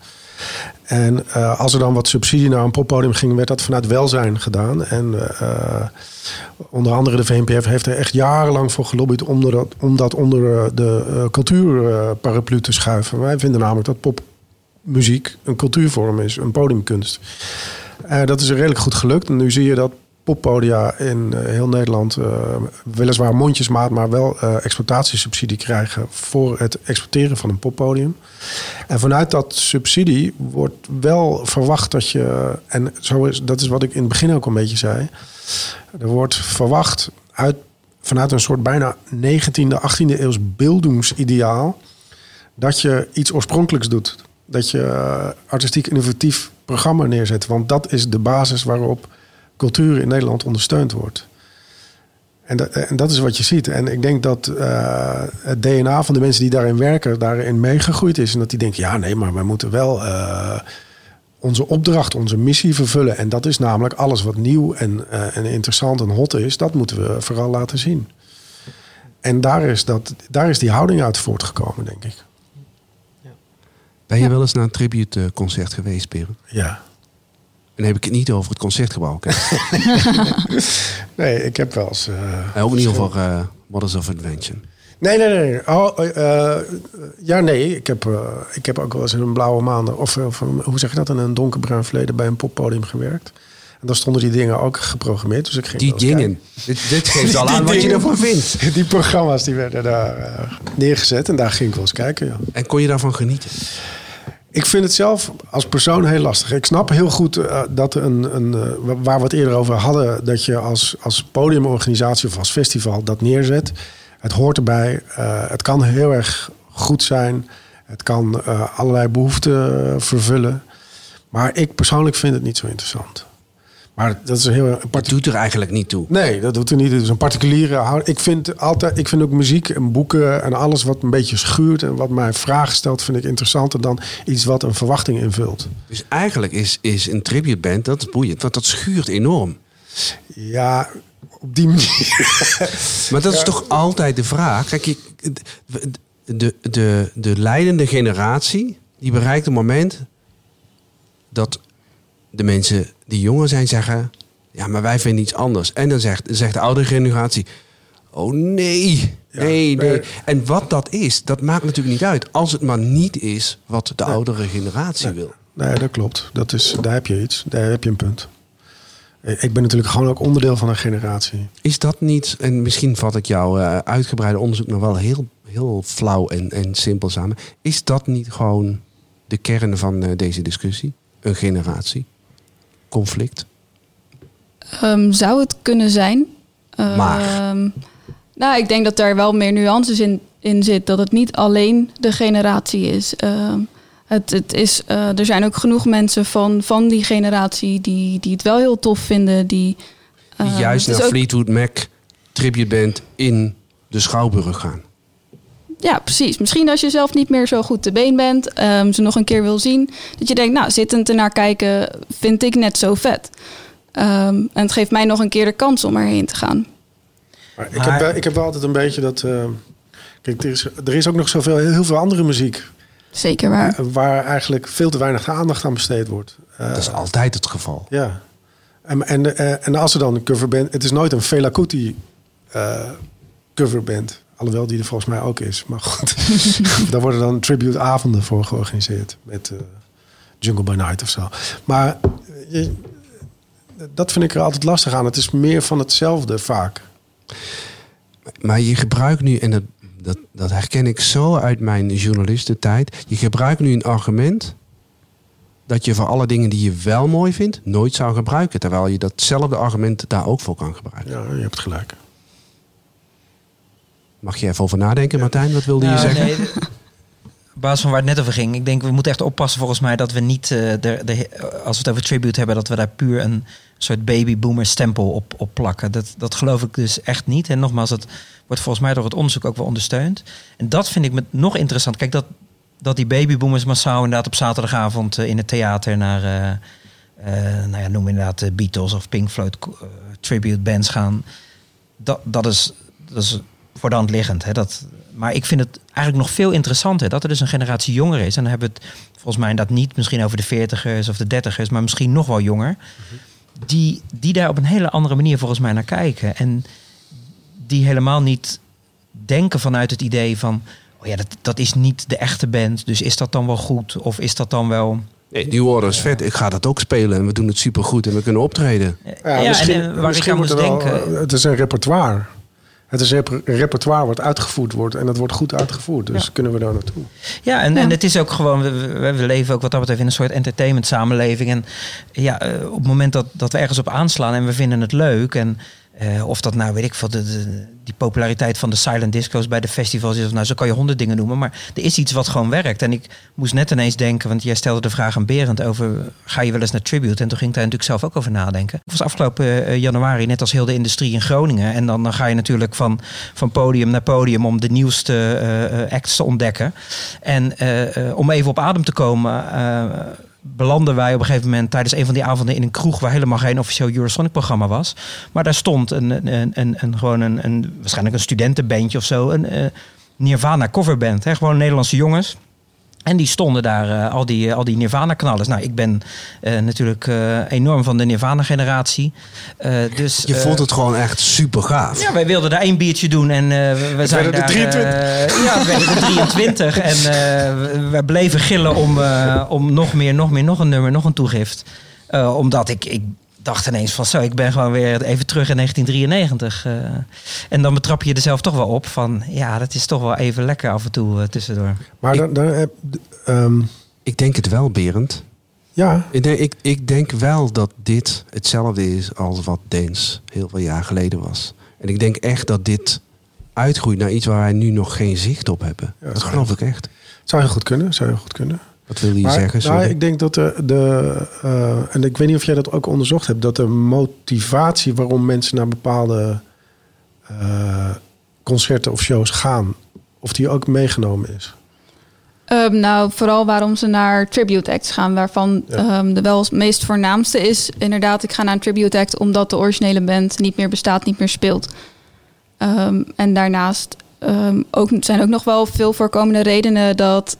En eh, als er dan wat subsidie naar een poppodium ging, werd dat vanuit welzijn gedaan. En eh, onder andere de VNPF heeft er echt jarenlang voor gelobbyd om dat, om dat onder eh, de cultuurparaplu te schuiven. Wij vinden namelijk dat popmuziek een cultuurvorm is, een podiumkunst. Dat is redelijk goed gelukt. En nu zie je dat poppodia in uh, heel Nederland uh, weliswaar mondjesmaat, maar wel uh, exploitatiesubsidie krijgen voor het exporteren van een poppodium. En vanuit dat subsidie wordt wel verwacht dat je, en zo is, dat is wat ik in het begin ook een beetje zei, er wordt verwacht uit, vanuit een soort bijna 19e, 18e eeuws beeldingsideaal dat je iets oorspronkelijks doet. Dat je artistiek innovatief programma neerzet. Want dat is de basis waarop cultuur in Nederland ondersteund wordt. En, dat, en dat is wat je ziet. En ik denk dat uh, het DNA van de mensen die daarin werken, daarin meegegroeid is. En dat die denken, ja nee, maar wij moeten wel uh, onze opdracht, onze missie vervullen. En dat is namelijk alles wat nieuw en, eh, en interessant en hot is, dat moeten we vooral laten zien. En daar is, dat, daar is die houding uit voortgekomen, denk ik. Ben je Ja. wel eens naar een tributeconcert geweest, Peren? Ja. En dan heb ik het niet over het concertgebouw. Nee, ik heb wel eens. eh, ook niet over eh Mothers of Invention. Nee, nee, nee. Oh, eh, eh, ja, nee. Ik heb, ik heb ook wel eens in een blauwe maanden, of, of hoe zeg je dat, in een donkerbruin verleden bij een poppodium gewerkt. En daar stonden die dingen ook geprogrammeerd. Dus ik ging Die dingen. Dit, dit geeft al aan wat je ervan vindt. Die programma's die werden daar neergezet en daar ging ik wel eens kijken. Ja. En kon je daarvan genieten? Ik vind het zelf als persoon heel lastig. Ik snap heel goed eh, dat een, een eh, wa- waar we het eerder over hadden, dat je als, als podiumorganisatie of als festival dat neerzet. Het hoort erbij. Eh, het kan heel erg goed zijn. Het kan allerlei behoeften eh, vervullen. Maar ik persoonlijk vind het niet zo interessant. Maar dat is een heel Dat partic- doet er eigenlijk niet toe. Nee, dat doet er niet. Het is een particuliere houding. Ik vind, altijd, ik vind ook muziek en boeken en alles wat een beetje schuurt en wat mij vragen stelt, vind ik interessanter dan iets wat een verwachting invult. Dus eigenlijk is, is een tributeband, dat is boeiend, want dat schuurt enorm. Ja, op die manier. Maar dat is toch altijd de vraag. Kijk, je, de, de, de leidende generatie, die bereikt een moment dat de mensen die jonger zijn zeggen... Ja, maar wij vinden iets anders. En dan zegt, zegt de oudere generatie... Oh nee, Ja, nee, nee. nee. En wat dat is, dat maakt natuurlijk niet uit. Als het maar niet is wat de oudere generatie wil. Nee, dat klopt. Dat is, daar heb je iets. Daar heb je een punt. Ik ben natuurlijk gewoon ook onderdeel van een generatie. Is dat niet, en misschien vat ik jouw eh, uitgebreide onderzoek nog wel heel, heel flauw en, en simpel samen. Is dat niet gewoon de kern van eh, deze discussie? Een generatie? Conflict? Ehm, zou het kunnen zijn. Maar? Ehm, nou, ik denk dat daar wel meer nuances in, in zit. Dat het niet alleen de generatie is. Ehm, het, het is eh, er zijn ook genoeg mensen van, van die generatie die, die het wel heel tof vinden. Die, Die juist naar Fleetwood Mac tributeband in de Schouwburg gaan. Ja, precies. Misschien als je zelf niet meer zo goed te been bent, ehm, ze nog een keer wil zien, dat je denkt, nou, zittend ernaar kijken vind ik net zo vet. Ehm, en het geeft mij nog een keer de kans om erheen te gaan. Maar ik, heb, wel- ik heb wel altijd een beetje dat... eh, kijk, er is, er is ook nog zoveel, heel veel andere muziek... Zeker waar. eh, waar eigenlijk veel te weinig aandacht aan besteed wordt. Eh, Dat is altijd het geval. Ja. En, en, eh, en als er dan een coverband... Het is nooit een Fela Kuti eh, coverband. Alhoewel die er volgens mij ook is. Maar goed, daar worden dan tributeavonden voor georganiseerd. Met eh, Jungle by Night of zo. Maar eh, je- dat vind ik er altijd lastig aan. Het is meer van hetzelfde vaak. Maar je gebruikt nu, en dat, dat, dat herken ik zo uit mijn journalistentijd. Je gebruikt nu een argument dat je voor alle dingen die je wel mooi vindt, nooit zou gebruiken. Terwijl je datzelfde argument daar ook voor kan gebruiken. Ja, je hebt gelijk. Mag je even over nadenken, Martijn? Wat wilde je zeggen? nee, op basis van waar het net over ging. Ik denk, we moeten echt oppassen volgens mij dat we niet, eh, de, de, als we het over tribute hebben, dat we daar puur een soort babyboomer stempel op, op plakken. Dat, dat geloof ik dus echt niet. En nogmaals, dat wordt volgens mij door het onderzoek ook wel ondersteund. En dat vind ik me nog interessant. Kijk, dat, dat die babyboomers massaal inderdaad op zaterdagavond eh, in het theater naar, eh, nou ja, noem inderdaad de Beatles of Pink Floyd tribute bands gaan. Dat, dat, is, dat is voor de hand liggend. Hè? Dat, maar ik vind het eigenlijk nog veel interessanter dat er dus een generatie jonger is. En dan hebben we het volgens mij inderdaad niet misschien over de veertigers of de dertigers, maar misschien nog wel jonger. Die, die daar op een hele andere manier volgens mij naar kijken. En die helemaal niet denken vanuit het idee van... Oh ja, dat, dat is niet de echte band, dus is dat dan wel goed? Of is dat dan wel... Nee, New Order is vet. Ik ga dat ook spelen en we doen het supergoed en we kunnen optreden. Ja, misschien, en, eh, waar ik misschien aan moet moest wel, denken... eh, het is een repertoire. Het is repertoire wat uitgevoerd wordt. En dat wordt goed uitgevoerd. Dus Ja. kunnen we daar naartoe. Ja, en, Ja. en het is ook gewoon, we, we, we leven ook wat dat betreft in een soort entertainment samenleving. En ja, eh, op het moment dat, dat we ergens op aanslaan en we vinden het leuk. En eh, of dat nou, weet ik veel, de, de- die populariteit van de silent disco's bij de festivals is. Of nou, zo kan je honderd dingen noemen. Maar er is iets wat gewoon werkt. En ik moest net ineens denken, want jij stelde de vraag aan Berend over, ga je wel eens naar Tribute? En toen ging ik daar natuurlijk zelf ook over nadenken. Het was afgelopen eh, januari, net als heel de industrie in Groningen. En dan, dan ga je natuurlijk van, van podium naar podium om de nieuwste eh, acts te ontdekken. En om even op adem te komen, belanden wij op een gegeven moment tijdens een van die avonden in een kroeg waar helemaal geen officieel Eurosonic-programma was. Maar daar stond een, een, een, een gewoon een, een, waarschijnlijk een studentenbandje of zo, een uh, Nirvana coverband. Hè? Gewoon Nederlandse jongens. En die stonden daar, uh, al die, al die Nirvana-knallers. Nou, ik ben uh, natuurlijk uh, enorm van de Nirvana-generatie. dus, je vond het gewoon echt super gaaf. Ja, wij wilden daar één biertje doen en we het zijn daar... 23. ja, het werden er 23. en we bleven gillen om, om nog meer, nog meer, nog een nummer, nog een toegift. omdat ik, ik dacht ineens van zo, ik ben gewoon weer even terug in 1993. Uh, en dan betrap je er zelf toch wel op van, ja, dat is toch wel even lekker af en toe uh, tussendoor. Maar dan, dan heb, um... ik denk het wel, Berend. Ja. Ik denk, ik, ik denk wel dat dit hetzelfde is als wat Dance heel veel jaar geleden was. En ik denk echt dat dit uitgroeit naar iets waar wij nu nog geen zicht op hebben. Ja, dat geloof ik echt. Zou heel goed kunnen, zou heel goed kunnen. Wat wil je maar, zeggen? Nou, ik denk dat de, de uh, en ik weet niet of jij dat ook onderzocht hebt, dat de motivatie waarom mensen naar bepaalde uh, concerten of shows gaan, of die ook meegenomen is. Um, nou, vooral waarom ze naar tribute acts gaan, waarvan ja. um, de wel het meest voornaamste is inderdaad, ik ga naar een tribute act omdat de originele band niet meer bestaat, niet meer speelt. Um, en daarnaast ook, zijn ook nog wel veel voorkomende redenen dat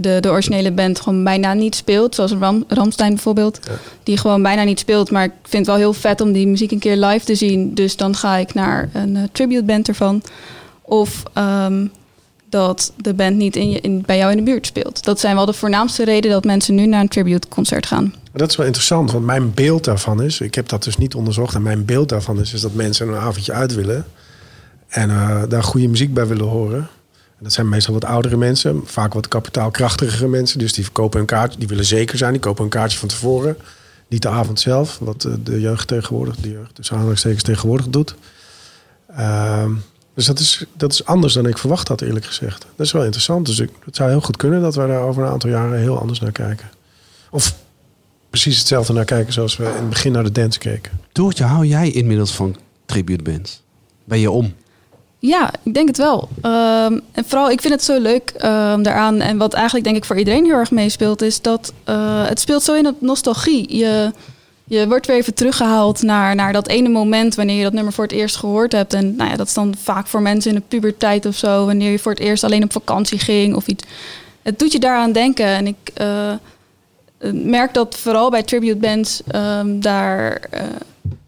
de, de originele band gewoon bijna niet speelt. Zoals Ram, Ramstein bijvoorbeeld. Ja. Die gewoon bijna niet speelt. Maar ik vind het wel heel vet om die muziek een keer live te zien. Dus dan ga ik naar een uh, tribute band ervan. Of um, dat de band niet in je, in, bij jou in de buurt speelt. Dat zijn wel de voornaamste redenen dat mensen nu naar een tribute concert gaan. Dat is wel interessant, want mijn beeld daarvan is... ik heb dat dus niet onderzocht... en mijn beeld daarvan is, is dat mensen een avondje uit willen... en uh, daar goede muziek bij willen horen... Dat zijn meestal wat oudere mensen, vaak wat kapitaalkrachtigere mensen. Dus die kopen een kaartje, die willen zeker zijn. Die kopen een kaartje van tevoren. Niet de avond zelf, wat de jeugd tegenwoordig, de jeugd dus aanhalingstekens tegenwoordig doet. Uh, dus dat is, dat is anders dan ik verwacht had, eerlijk gezegd. Dat is wel interessant. Dus ik, het zou heel goed kunnen dat we daar over een aantal jaren heel anders naar kijken. Of precies hetzelfde naar kijken zoals we in het begin naar de dance keken. Doortje, hou jij inmiddels van tribute bands? Ben je om? Ja, ik denk het wel. Um, en vooral, ik vind het zo leuk um, daaraan. En wat eigenlijk denk ik voor iedereen heel erg meespeelt, is dat uh, het speelt zo in op nostalgie. Je, je wordt weer even teruggehaald naar, naar dat ene moment wanneer je dat nummer voor het eerst gehoord hebt. En nou ja, dat is dan vaak voor mensen in de puberteit of zo, wanneer je voor het eerst alleen op vakantie ging of iets. Het doet je daaraan denken. En ik uh, merk dat vooral bij tribute bands um, daar. Uh,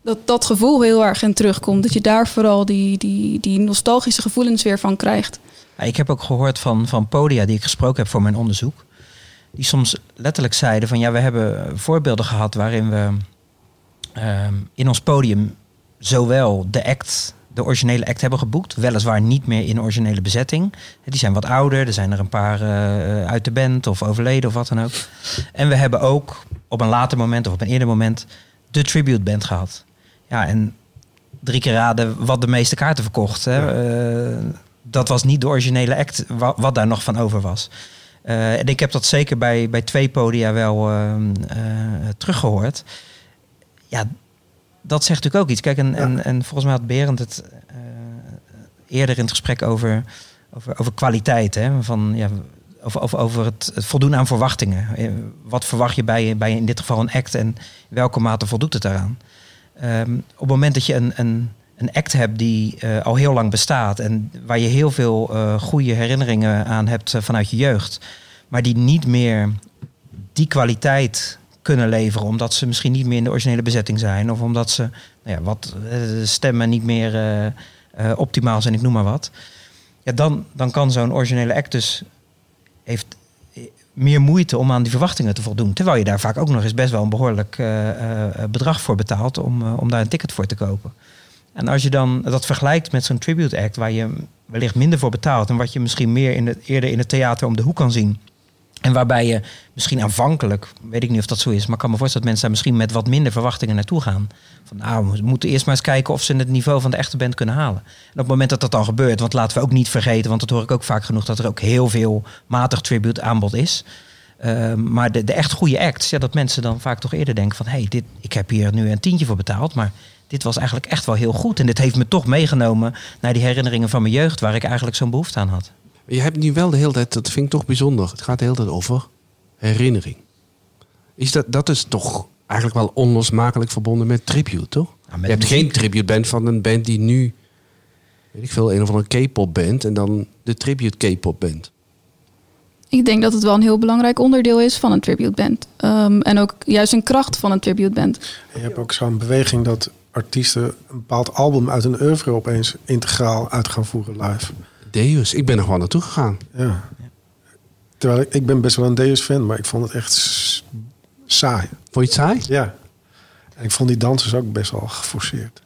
dat dat gevoel heel erg in terugkomt. Dat je daar vooral die, die, die nostalgische gevoelens weer van krijgt. Ik heb ook gehoord van, van podia die ik gesproken heb voor mijn onderzoek. Die soms letterlijk zeiden van ja, we hebben voorbeelden gehad waarin we uh, in ons podium zowel de act, de originele act hebben geboekt. Weliswaar niet meer in originele bezetting. Die zijn wat ouder, er zijn er een paar uh, uit de band of overleden of wat dan ook. En we hebben ook op een later moment of op een eerder moment de tribute band gehad. Ja, en drie keer raden wat de meeste kaarten verkocht. Hè? Ja. Uh, dat was niet de originele act wat, wat daar nog van over was. Uh, en ik heb dat zeker bij, bij twee podia wel uh, teruggehoord. Ja, dat zegt natuurlijk ook iets. Kijk, en, ja. en, en volgens mij had Berend het eerder in het gesprek over, over, over kwaliteit. Hè? Van, ja, over, over, over het, voldoen aan verwachtingen. Wat verwacht je bij, bij in dit geval een act en welke mate voldoet het daaraan? Um, op het moment dat je een, een, een act hebt die uh, al heel lang bestaat en waar je heel veel uh, goede herinneringen aan hebt vanuit je jeugd, maar die niet meer die kwaliteit kunnen leveren, omdat ze misschien niet meer in de originele bezetting zijn, of omdat ze nou ja, wat stemmen niet meer optimaal zijn, ik noem maar wat. Ja, dan, dan kan zo'n originele act dus heeft meer moeite om aan die verwachtingen te voldoen. Terwijl je daar vaak ook nog eens best wel een behoorlijk uh, uh, bedrag voor betaalt om, om daar een ticket voor te kopen. En als je dan dat vergelijkt met zo'n tribute act waar je wellicht minder voor betaalt en wat je misschien meer in het, eerder in het theater om de hoek kan zien. En waarbij je misschien aanvankelijk, weet ik niet of dat zo is, maar ik kan me voorstellen dat mensen daar misschien met wat minder verwachtingen naartoe gaan. Van nou, we moeten eerst maar eens kijken of ze het niveau van de echte band kunnen halen. En op het moment dat dat dan gebeurt, want laten we ook niet vergeten, want dat hoor ik ook vaak genoeg, dat er ook heel veel matig tribute aanbod is. Uh, maar de, de echt goede acts, ja, dat mensen dan vaak toch eerder denken van hé, hey, ik heb hier nu een tientje voor betaald, maar dit was eigenlijk echt wel heel goed. En dit heeft me toch meegenomen naar die herinneringen van mijn jeugd, waar ik eigenlijk zo'n behoefte aan had. Je hebt nu wel de hele tijd, dat vind ik toch bijzonder. Het gaat de hele tijd over herinnering. Is dat, dat is toch eigenlijk wel onlosmakelijk verbonden met tribute, toch? Ja, met je hebt muziek. geen tribute band van een band die nu, weet ik veel, een of andere K-pop band en dan de tribute K-pop band. Ik denk dat het wel een heel belangrijk onderdeel is van een tribute band. Ehm, en ook juist een kracht van een tribute band. En je hebt ook zo'n beweging dat artiesten een bepaald album uit een oeuvre opeens integraal uit gaan voeren live. Deus, ik ben er gewoon naartoe gegaan. Ja. Terwijl ik, ik ben best wel een Deus-fan, maar ik vond het echt saai. Vond je het saai? Ja. En ik vond die dansers ook best wel geforceerd.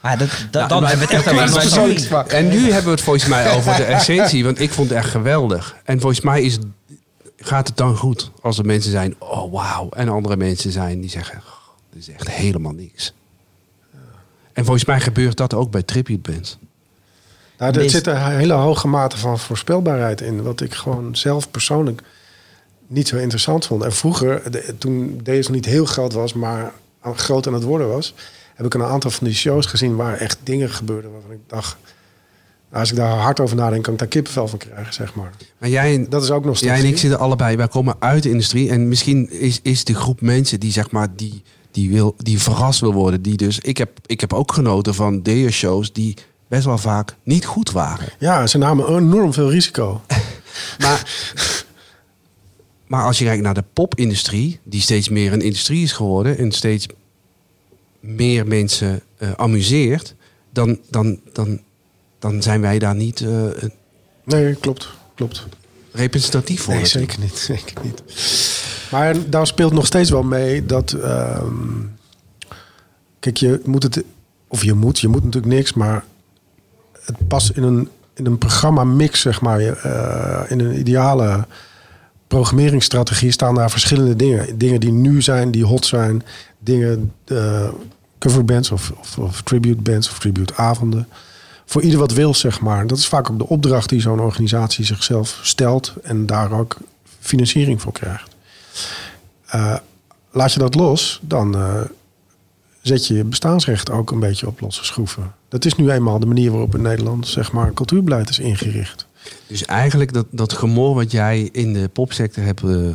Maar dat, dat, Nou, dan maar- hebben we het echt over persoonlijk. En nu hebben we het volgens mij over de essentie, want ik vond het echt geweldig. En volgens mij is, gaat het dan goed als er mensen zijn, oh wauw. En andere mensen zijn die zeggen, "Oh, dit is echt helemaal niks. En volgens mij gebeurt dat ook bij tribute bands. Nou, er zit een hele hoge mate van voorspelbaarheid in. Wat ik gewoon zelf persoonlijk niet zo interessant vond. En vroeger, de- toen deze niet heel groot was, maar groot aan het worden was, heb ik een aantal van die shows gezien waar echt dingen gebeurden waarvan ik dacht. nou, Als ik daar hard over nadenk, kan ik daar kippenvel van krijgen, zeg maar. Maar jij, Dat is ook nog jij en ik zitten allebei, wij komen uit de industrie. En misschien is, is de groep mensen die zeg maar, die, die, wil, die verrast wil worden. Die dus, ik, heb, ik heb ook genoten van Deus-shows die best wel vaak niet goed waren. Ja, ze namen enorm veel risico. Maar, maar als je kijkt naar de popindustrie, die steeds meer een industrie is geworden en steeds meer mensen eh, amuseert, dan, dan, dan, dan zijn wij daar niet eh, Nee, klopt. Klopt. representatief voor. Nee, zeker niet. Zeker niet. Maar daar speelt nog steeds wel mee dat. ehm, kijk, je moet het. Of je moet, je moet natuurlijk niks, maar het past in een, in een programma mix, zeg maar. Eh, in een ideale programmeringsstrategie staan daar verschillende dingen. Dingen die nu zijn, die hot zijn. Dingen, eh coverbands of, of, of tribute bands of tribute avonden. Voor ieder wat wil, zeg maar. Dat is vaak ook de opdracht die zo'n organisatie zichzelf stelt. En daar ook financiering voor krijgt. Eh, laat je dat los, dan zet je je bestaansrecht ook een beetje op losse schroeven. Dat is nu eenmaal de manier waarop in Nederland zeg maar, cultuurbeleid is ingericht. Dus eigenlijk dat, dat gemor wat jij in de popsector hebt eh,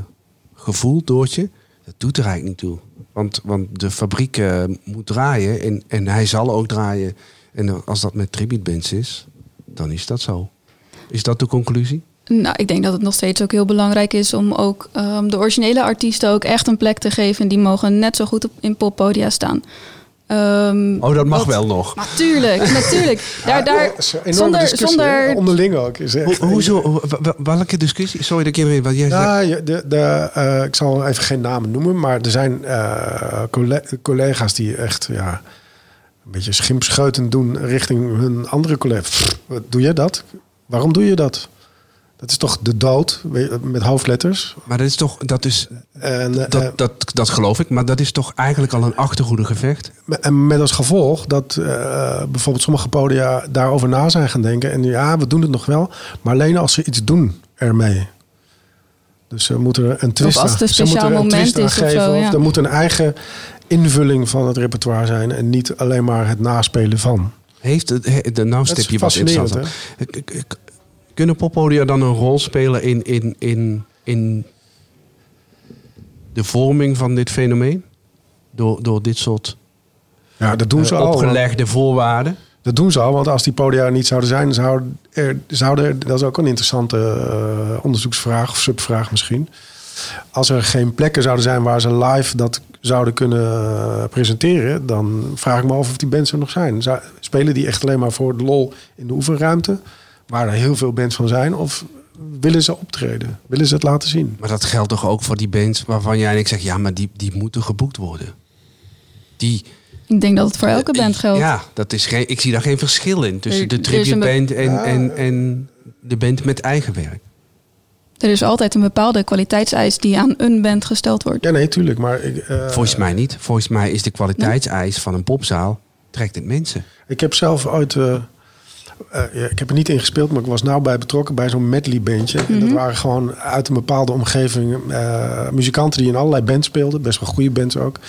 gevoeld, Doortje, dat doet er eigenlijk niet toe. Want, want de fabriek eh, moet draaien en, en hij zal ook draaien. En als dat met tribute bands is, dan is dat zo. Is dat de conclusie? Nou, ik denk dat het nog steeds ook heel belangrijk is om ook ehm, de originele artiesten ook echt een plek te geven. Die mogen net zo goed op, in poppodia staan. Ehm, Oh, dat mag wat- wel nog. Natuurlijk, natuurlijk. Daar, daar, Ja, zonder, discussie, zonder? Onderling ook. Is echt- Ho- hoezo? Welke discussie? Sorry dat ik even... Wat jij. Ja, de, de, eh, ik zal even geen namen noemen, maar er zijn eh, colle- collega's die echt ja, een beetje schimpscheutend doen richting hun andere collega's. Pff, doe je dat? Waarom doe je dat? Dat is toch de dood met hoofdletters? Maar dat is toch... Dat, is, En, eh, dat, dat, dat geloof ik. Maar dat is toch eigenlijk al een achtergoede gevecht? En met als gevolg dat eh, bijvoorbeeld sommige podia daarover na zijn gaan denken. En ja, we doen het nog wel, maar alleen als ze iets doen ermee. Dus ze moeten er een twist als het een aan- moeten er speciaal een twist moment is of geven. Of ja. er moet een eigen invulling van het repertoire zijn. En niet alleen maar het naspelen van. Heeft het... nou stip je wat interessant. Kunnen poppodia dan een rol spelen in, in, in, in de vorming van dit fenomeen? Door, door dit soort Ja, dat doen ze eh, al. opgelegde voorwaarden? Dat doen ze al, want als die podia er niet zouden zijn, zouden er, zouden er, dat is ook een interessante eh, onderzoeksvraag of subvraag misschien. Als er geen plekken zouden zijn waar ze live dat zouden kunnen eh, presenteren, dan vraag ik me af of die bands er nog zijn. Spelen die echt alleen maar voor de lol in de oefenruimte, waar er heel veel bands van zijn, of willen ze optreden? Willen ze het laten zien? Maar dat geldt toch ook voor die bands waarvan jij en ik zeg... ja, maar die, die moeten geboekt worden. Die, ik denk dat het voor elke band geldt. Ja, dat is geen, ik zie daar geen verschil in tussen Er- de er is tribute een be- band en, Ja. en, en de band met eigen werk. Er is altijd een bepaalde kwaliteitseis die aan een band gesteld wordt. Ja, nee, tuurlijk. Maar ik, eh, Volgens mij niet. Volgens mij is de kwaliteitseis van een popzaal... trekt het mensen. Ik heb zelf ooit. eh, eh, ja, ik heb er niet in gespeeld, maar ik was nauw bij betrokken bij zo'n medley bandje. En dat waren gewoon uit een bepaalde omgeving eh, muzikanten die in allerlei bands speelden. Best wel goede bands ook.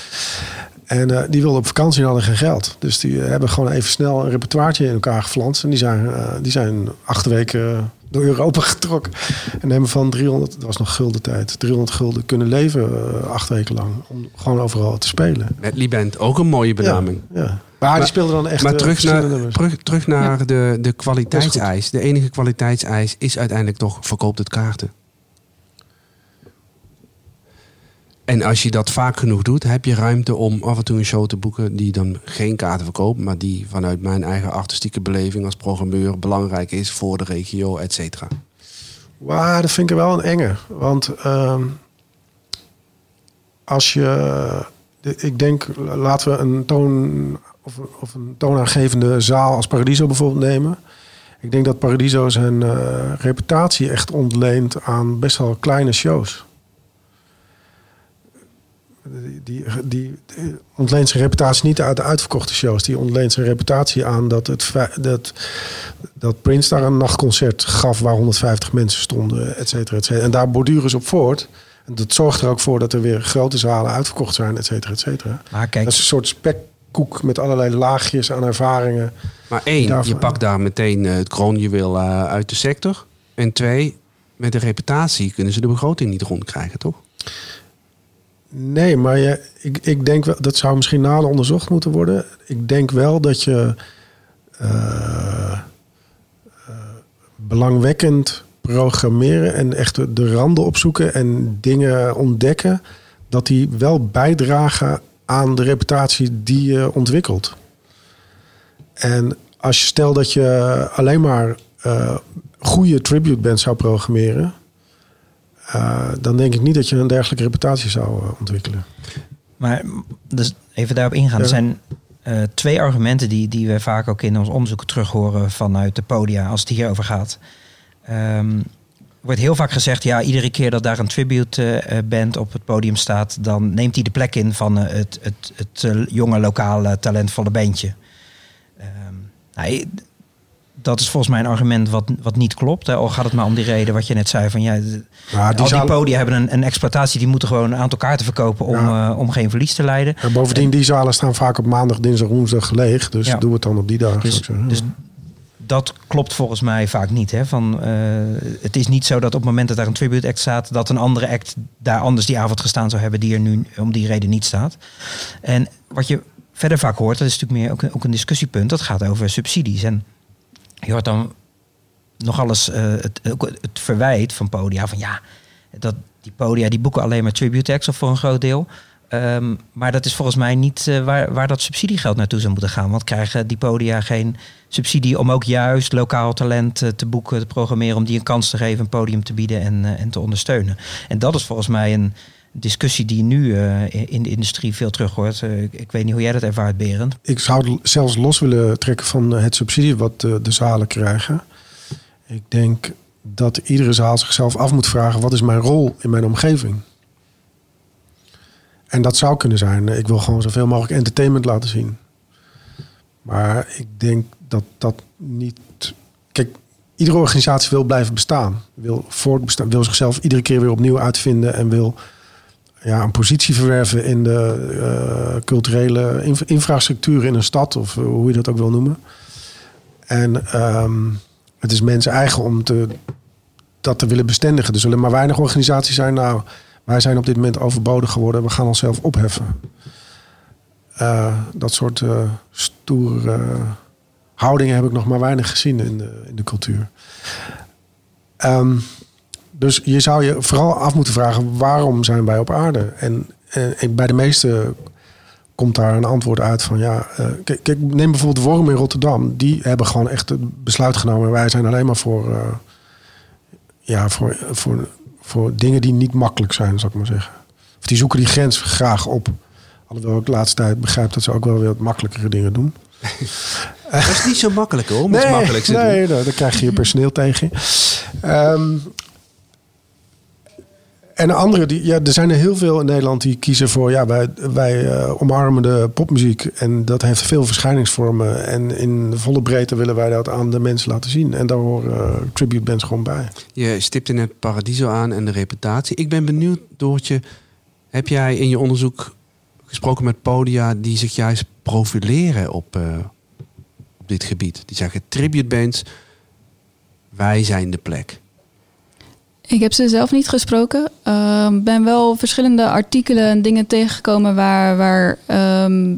En eh, die wilden op vakantie en hadden geen geld. Dus die hebben gewoon even snel een repertoireetje in elkaar geflanst. En die zijn, eh, die zijn acht weken door Europa getrokken. En hebben van 300, dat was nog gulden tijd, 300 gulden kunnen leven uh, acht weken lang. Om gewoon overal te spelen. Medley Band, ook een mooie benaming. Ja, ja. Maar, die speelde dan echt Maar terug naar, terug, terug naar de, de kwaliteitseis. De enige kwaliteitseis is uiteindelijk toch verkoopt het kaarten. En als je dat vaak genoeg doet, heb je ruimte om af en toe een show te boeken die dan geen kaarten verkoopt, maar die vanuit mijn eigen artistieke beleving als programmeur belangrijk is voor de regio, et cetera. Wauw, dat vind ik wel een enge. Want uh, als je, ik denk, laten we een toon of, of een toonaangevende zaal als Paradiso bijvoorbeeld nemen. Ik denk dat Paradiso zijn uh, reputatie echt ontleent aan best wel kleine shows die, die, ontleent zijn reputatie niet uit de uitverkochte shows. Die ontleent zijn reputatie aan dat, het, dat, dat Prince daar een nachtconcert gaf waar 150 mensen stonden, et cetera, et cetera. En daar borduren ze op voort. Dat zorgt er ook voor dat er weer grote zalen uitverkocht zijn, et cetera, et cetera. Maar kijk, dat is een soort spekkoek met allerlei laagjes aan ervaringen. Maar één, je pakt daar meteen eh, het kroonjuweel uh, uit de sector. En twee, met de reputatie kunnen ze de begroting niet rondkrijgen, toch? Nee, maar je, ik, ik denk wel, dat zou misschien nader onderzocht moeten worden. Ik denk wel dat je uh, uh, belangwekkend programmeren en echt de randen opzoeken en dingen ontdekken, dat die wel bijdragen aan de reputatie die je ontwikkelt. En als je stelt dat je alleen maar uh, goede tribute band zou programmeren, uh, dan denk ik niet dat je een dergelijke reputatie zou uh, ontwikkelen. Maar dus even daarop ingaan. Ja. Er zijn uh, twee argumenten die, die we vaak ook in ons onderzoek terug horen vanuit de podia als het hierover gaat. Um, wordt heel vaak gezegd, ja, iedere keer dat daar een tribute band op het podium staat, dan neemt hij de plek in van het, het, het jonge, lokale, talentvolle bandje. Um, nou, dat is volgens mij een argument wat, wat niet klopt. Hè? Al gaat het maar om die reden wat je net zei. Van, ja, die al die podia hebben een, een, exploitatie. Die moeten gewoon een aantal kaarten verkopen om, ja. uh, om geen verlies te leiden. En bovendien, die zalen staan vaak op maandag, dinsdag, woensdag leeg. Dus ja. doe het dan op die dagen. Dus, dus dat klopt volgens mij vaak niet. Hè? Van, uh, het is niet zo dat op het moment dat daar een tribute act staat... dat een andere act daar anders die avond gestaan zou hebben... die er nu om die reden niet staat. En wat je verder vaak hoort, dat is natuurlijk meer ook, ook een discussiepunt... dat gaat over subsidies. En je hoort dan nog alles uh, het, het verwijt van podia van ja, dat die podia die boeken alleen maar tribute acts of voor een groot deel. Um, maar dat is volgens mij niet uh, waar, waar dat subsidiegeld naartoe zou moeten gaan. Want krijgen die podia geen subsidie om ook juist lokaal talent uh, te boeken, te programmeren, om die een kans te geven, een podium te bieden en, uh, en te ondersteunen. En dat is volgens mij een discussie die nu in de industrie veel terug hoort. ik weet niet hoe jij dat ervaart, Berend. Ik zou zelfs los willen trekken van het subsidie wat de zalen krijgen. Ik denk dat iedere zaal zichzelf af moet vragen: wat is mijn rol in mijn omgeving? En dat zou kunnen zijn. Ik wil gewoon zoveel mogelijk entertainment laten zien. Maar ik denk dat dat niet. Kijk, iedere organisatie wil blijven bestaan. Wil voortbestaan. Wil zichzelf iedere keer weer opnieuw uitvinden. En wil ja, een positie verwerven in de uh, culturele inf infrastructuur in een stad. Of hoe je dat ook wil noemen. En um, het is mensen eigen om te, dat te willen bestendigen. Er zullen maar weinig organisaties zijn. Nou, wij zijn op dit moment overbodig geworden. We gaan onszelf opheffen. Uh, dat soort uh, stoere houdingen heb ik nog maar weinig gezien in de, in de cultuur. Um, dus je zou je vooral af moeten vragen: waarom zijn wij op aarde? En, bij de meeste komt daar een antwoord uit van ja. kijk, kijk, neem bijvoorbeeld Worm in Rotterdam. Die hebben gewoon echt het besluit genomen. Wij zijn alleen maar voor, ja, voor, voor voor dingen die niet makkelijk zijn, zal ik maar zeggen. Of die zoeken die grens graag op. Alhoewel ik de laatste tijd begrijp dat ze ook wel weer wat makkelijkere dingen doen. Dat is niet zo makkelijk hoor, om nee, te nee, doen. Nee, dan krijg je je personeel tegen. Um, en andere, die, ja, er zijn er heel veel in Nederland die kiezen voor... ja, wij, wij uh, omarmen de popmuziek en dat heeft veel verschijningsvormen. En in volle breedte willen wij dat aan de mensen laten zien. En daar horen uh, tribute bands gewoon bij. Je stipte net Paradiso aan en de reputatie. Ik ben benieuwd, Doortje, heb jij in je onderzoek gesproken met podia... die zich juist profileren op, uh, op dit gebied? Die zeggen tribute bands wij zijn de plek? Ik heb ze zelf niet gesproken. Ik ben wel verschillende artikelen en dingen tegengekomen waar, waar ehm,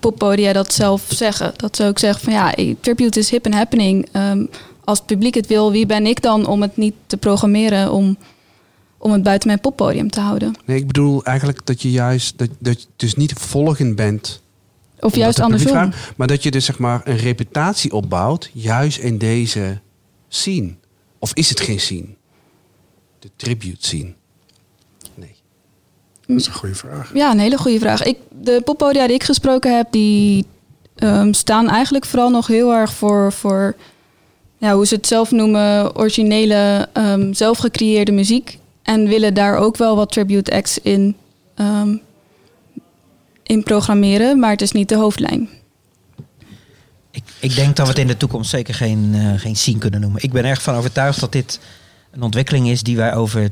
poppodia dat zelf zeggen. Dat ze ook zeggen van ja, tribute is hip and happening. Ehm, als het publiek het wil, wie ben ik dan om het niet te programmeren om, om het buiten mijn poppodium te houden? Nee, ik bedoel eigenlijk dat je juist dat, dat je dus niet volgend bent. Of juist andersom. maar dat je dus zeg maar een reputatie opbouwt, juist in deze scene. Of is het geen scene? De tribute scene. Dat is een goede vraag. Ja, een hele goede vraag. Ik, de poppodia die ik gesproken heb, die ehm, staan eigenlijk vooral nog heel erg voor, voor ja, hoe ze het zelf noemen, originele, um, zelf gecreëerde muziek. En willen daar ook wel wat tribute acts in, um, in programmeren, maar het is niet de hoofdlijn. Ik, ik denk dat we het in de toekomst zeker geen, uh, geen scene kunnen noemen. Ik ben erg van overtuigd dat dit een ontwikkeling is die wij over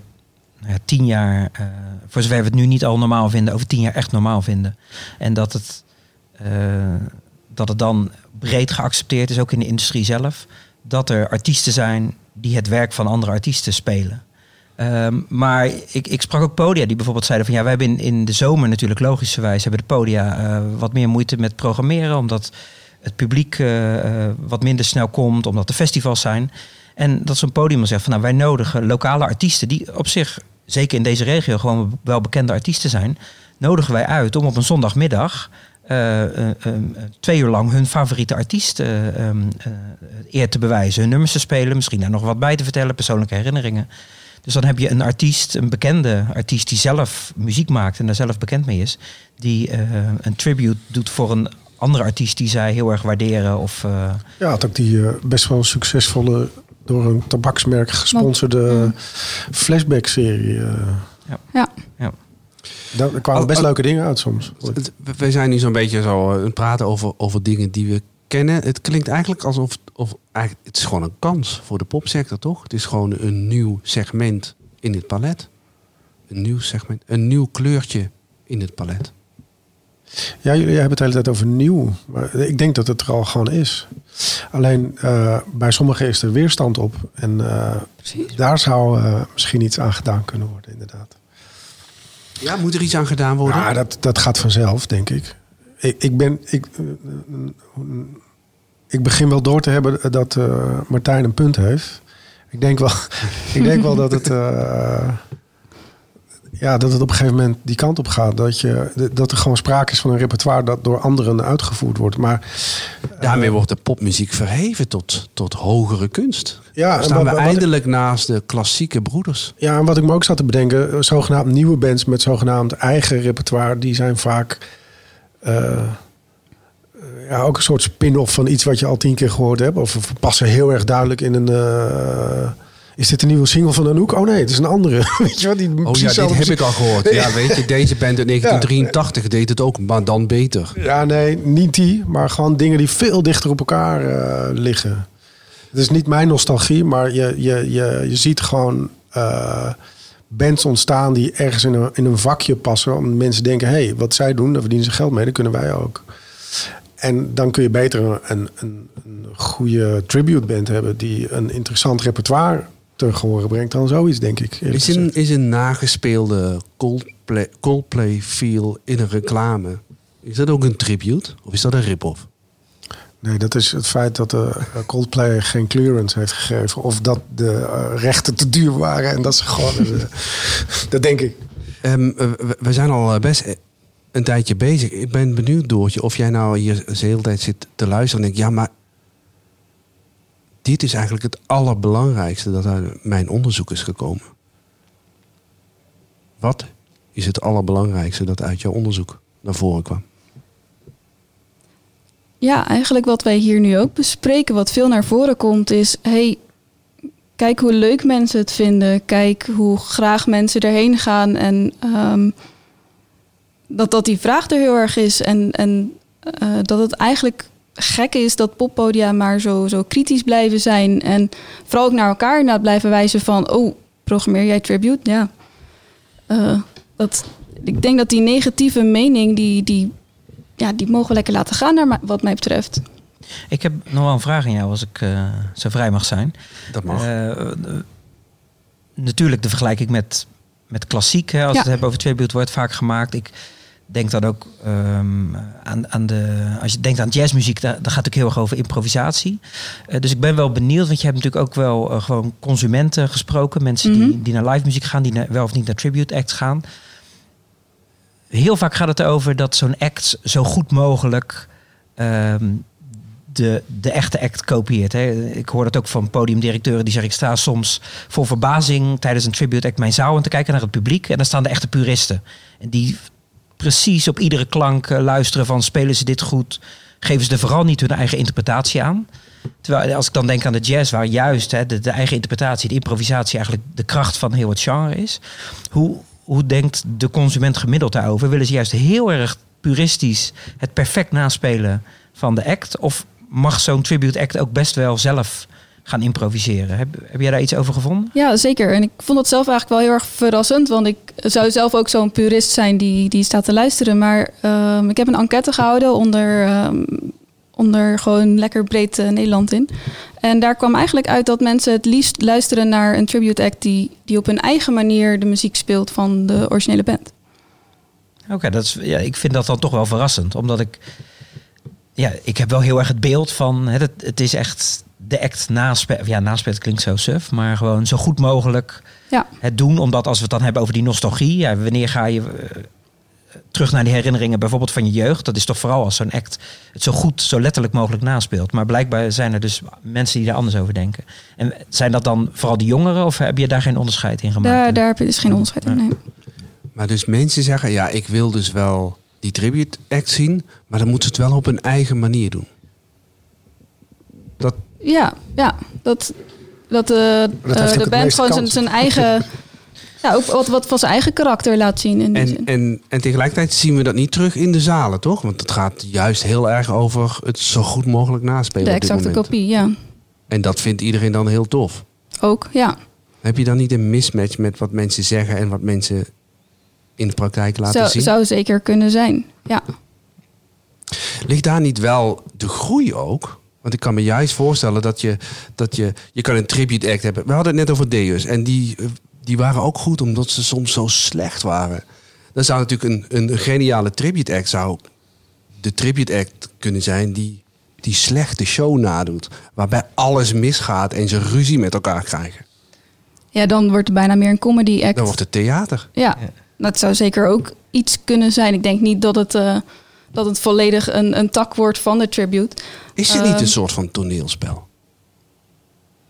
nou ja, tien jaar, uh, voor zover we het nu niet al normaal vinden, over tien jaar echt normaal vinden. En dat het, uh, dat het dan breed geaccepteerd is, ook in de industrie zelf, dat er artiesten zijn die het werk van andere artiesten spelen. Um, maar ik, ik sprak ook podia die bijvoorbeeld zeiden van ja, wij hebben in, in de zomer natuurlijk logischerwijs hebben de podia uh, wat meer moeite met programmeren, omdat het publiek wat minder snel komt, omdat er festivals zijn. En dat zo'n podium zegt van nou, wij nodigen lokale artiesten die op zich zeker in deze regio gewoon wel bekende artiesten zijn, nodigen wij uit om op een zondagmiddag uh, uh, twee uur lang hun favoriete artiest um, eer te bewijzen, hun nummers te spelen, misschien daar nog wat bij te vertellen, persoonlijke herinneringen. Dus dan heb je een artiest, een bekende artiest die zelf muziek maakt en daar zelf bekend mee is, die een tribute doet voor een andere artiest die zij heel erg waarderen. Of, Ja, had ook die best wel succesvolle door een tabaksmerk gesponsorde flashback-serie. Uh. Ja. ja. ja. Daar kwamen best leuke dingen uit soms. We zijn nu zo'n beetje zo aan het praten over, over dingen die we kennen. Het klinkt eigenlijk alsof of eigenlijk, het is gewoon een kans voor de popsector, toch? Het is gewoon een nieuw segment in het palet. Een nieuw segment, een nieuw kleurtje in het palet. Ja, jullie hebben het de hele tijd over nieuw. Maar ik denk dat het er al gewoon is. Alleen uh, bij sommigen is er weerstand op. En uh, daar zou uh, misschien iets aan gedaan kunnen worden, inderdaad. Ja, moet er iets aan gedaan worden? Ja, dat, dat gaat vanzelf, denk ik. Ik, ik ben. Ik, ik begin wel door te hebben dat Martijn een punt heeft. Ik denk wel, ik denk wel dat het ja, dat het op een gegeven moment die kant op gaat. Dat, je, dat er gewoon sprake is van een repertoire dat door anderen uitgevoerd wordt. Maar, Daarmee uh, wordt de popmuziek verheven tot, tot hogere kunst. Ja, Dan staan wat, we eindelijk naast de klassieke broeders. Ja, en wat ik me ook zat te bedenken, zogenaamd nieuwe bands met zogenaamd eigen repertoire, die zijn vaak uh, ja, ook een soort spin-off van iets wat je al tien keer gehoord hebt. Of, of passen heel erg duidelijk in een. Uh, is dit een nieuwe single van Anouk? Oh nee, het is een andere. weet je wat? Die oh ja, dit heb ik al gehoord. Ja, weet je, deze band in 1983 deed het ook, maar dan beter. Ja, nee, niet die, maar gewoon dingen die veel dichter op elkaar uh, liggen. Het is niet mijn nostalgie, maar je, je, je, je ziet gewoon uh, bands ontstaan die ergens in een, in een vakje passen. Om mensen denken, hé, hey, wat zij doen, daar verdienen ze geld mee, dat kunnen wij ook. En dan kun je beter een, een, een goede tribute band hebben die een interessant repertoire te gehoren brengt dan zoiets, denk ik. Is een, is een nagespeelde Coldplay, Coldplay feel in een reclame, is dat ook een tribute? Of is dat een rip-off? Nee, dat is het feit dat de eh, Coldplay geen clearance heeft gegeven. Of dat de uh, rechten te duur waren. En dat ze gewoon... uh, dat denk ik. Um, we zijn al best een tijdje bezig. Ik ben benieuwd, Doortje, of jij nou hier de hele tijd zit te luisteren en denkt... Ja, maar dit is eigenlijk het allerbelangrijkste dat uit mijn onderzoek is gekomen. Wat is het allerbelangrijkste dat uit jouw onderzoek naar voren kwam? Ja, eigenlijk wat wij hier nu ook bespreken, wat veel naar voren komt, is: hey, kijk hoe leuk mensen het vinden. Kijk hoe graag mensen erheen gaan. En um, dat, dat die vraag er heel erg is. En, en uh, dat het eigenlijk gek is dat poppodia maar zo, zo kritisch blijven zijn. En vooral ook naar elkaar inderdaad blijven wijzen van... oh, programmeer jij Tribute? Ja. Uh, dat, ik denk dat die negatieve mening, die, die, ja, die mogen we lekker laten gaan, naar wat mij betreft. Ik heb nog wel een vraag aan jou, als ik uh, zo vrij mag zijn. Dat mag. Uh, natuurlijk de vergelijking met, met klassiek. Hè, als ja. het hebben over tribute wordt vaak gemaakt. Ik denk dan ook um, aan, aan de. Als je denkt aan jazzmuziek, daar gaat het ook heel erg over improvisatie. Uh, dus ik ben wel benieuwd, want je hebt natuurlijk ook wel uh, gewoon consumenten gesproken. Mensen mm -hmm. die, die naar live muziek gaan, die naar, wel of niet naar tribute acts gaan. Heel vaak gaat het erover dat zo'n act zo goed mogelijk um, de, de echte act kopieert. Hè. Ik hoor dat ook van podiumdirecteuren die zeggen... ik sta soms vol verbazing tijdens een tribute act mijn zaal aan te kijken naar het publiek... en dan staan de echte puristen. En die precies op iedere klank luisteren van... spelen ze dit goed? Geven ze er vooral niet hun eigen interpretatie aan? Terwijl als ik dan denk aan de jazz... waar juist hè, de, de eigen interpretatie, de improvisatie... eigenlijk de kracht van heel het genre is. Hoe, hoe denkt de consument gemiddeld daarover? Willen ze juist heel erg puristisch het perfect naspelen van de act? Of mag zo'n tribute act ook best wel zelf gaan improviseren. Heb, heb jij daar iets over gevonden? Ja, zeker. En ik vond dat zelf eigenlijk wel heel erg verrassend. Want ik zou zelf ook zo'n purist zijn die, die staat te luisteren. Maar um, ik heb een enquête gehouden onder, um, onder gewoon lekker breed uh, Nederland in. En daar kwam eigenlijk uit dat mensen het liefst luisteren naar een tribute act... die, die op hun eigen manier de muziek speelt van de originele band. Oké, okay, dat is ja, ik vind dat dan toch wel verrassend. Omdat ik ja, ik heb wel heel erg het beeld van het, het is echt de act naspelen. Ja, naspelen klinkt zo suf, maar gewoon zo goed mogelijk ja. het doen. Omdat als we het dan hebben over die nostalgie, ja, wanneer ga je uh, terug naar die herinneringen, bijvoorbeeld van je jeugd? Dat is toch vooral als zo'n act het zo goed, zo letterlijk mogelijk naspeelt. Maar blijkbaar zijn er dus mensen die daar anders over denken. En zijn dat dan vooral die jongeren of heb je daar geen onderscheid in gemaakt? Daar, daar heb je dus geen onderscheid in. Nee. Maar dus mensen zeggen, ja, ik wil dus wel die tribute act zien, maar dan moeten ze het wel op hun eigen manier doen. Dat... Ja, ja, dat, dat, uh, dat de band gewoon zijn, zijn eigen, ja, ook wat, wat van zijn eigen karakter laat zien. In en, en, en tegelijkertijd zien we dat niet terug in de zalen, toch? Want het gaat juist heel erg over het zo goed mogelijk naspelen. De exacte kopie, ja. En dat vindt iedereen dan heel tof. Ook, ja. Heb je dan niet een mismatch met wat mensen zeggen en wat mensen in de praktijk laten zou, zien? Zou zeker kunnen zijn, ja. Ligt daar niet wel de groei ook? Want ik kan me juist voorstellen dat je, dat je, je kan een tribute act hebben. We hadden het net over Deus en die, die waren ook goed omdat ze soms zo slecht waren. Dan zou natuurlijk een, een geniale tribute act zou de tribute act kunnen zijn die die slechte show nadoet. Waarbij alles misgaat en ze ruzie met elkaar krijgen. Ja, dan wordt het bijna meer een comedy act. Dan wordt het theater. Ja, dat zou zeker ook iets kunnen zijn. Ik denk niet dat het, uh, dat het volledig een, een tak wordt van de tribute. Is het uh, niet een soort van toneelspel?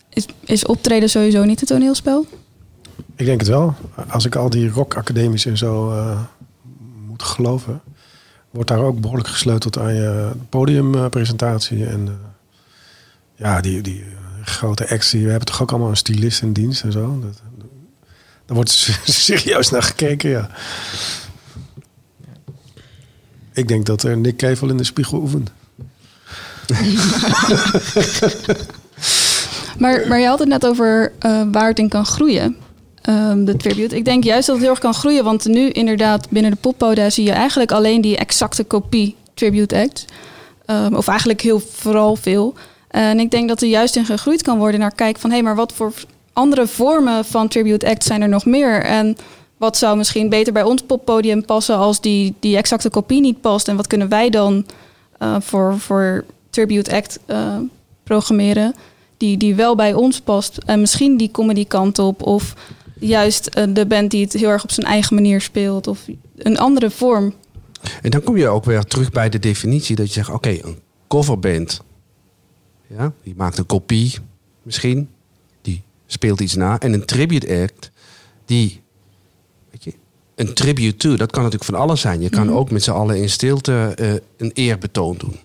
Is, is optreden sowieso niet een toneelspel? Ik denk het wel. Als ik al die rockacademies en zo uh, moet geloven, wordt daar ook behoorlijk gesleuteld aan je podiumpresentatie. En ja, die, die grote acts, we hebben toch ook allemaal een stylist in dienst en zo. Dat, daar wordt serieus naar gekeken, ja. Ik denk dat er Nick Kevel in de spiegel oefent. maar, maar je had het net over uh, waar het in kan groeien. Um, de tribute. Ik denk juist dat het heel erg kan groeien. Want nu inderdaad binnen de poppoda zie je eigenlijk alleen die exacte kopie tribute act. Um, of eigenlijk heel vooral veel. En ik denk dat er juist in gegroeid kan worden naar kijken van... hé, hey, maar wat voor andere vormen van tribute act zijn er nog meer? En wat zou misschien beter bij ons poppodium passen als die, die exacte kopie niet past? En wat kunnen wij dan uh, voor, voor tribute act uh, programmeren die, die wel bij ons past? En misschien die comedy kant op of juist uh, de band die het heel erg op zijn eigen manier speelt of een andere vorm. En dan kom je ook weer terug bij de definitie dat je zegt, oké, een coverband, ja, die maakt een kopie misschien, speelt iets na. En een tribute act, die, een tribute to, dat kan natuurlijk van alles zijn. Je kan mm -hmm. ook met z'n allen in stilte uh, een eerbetoon doen.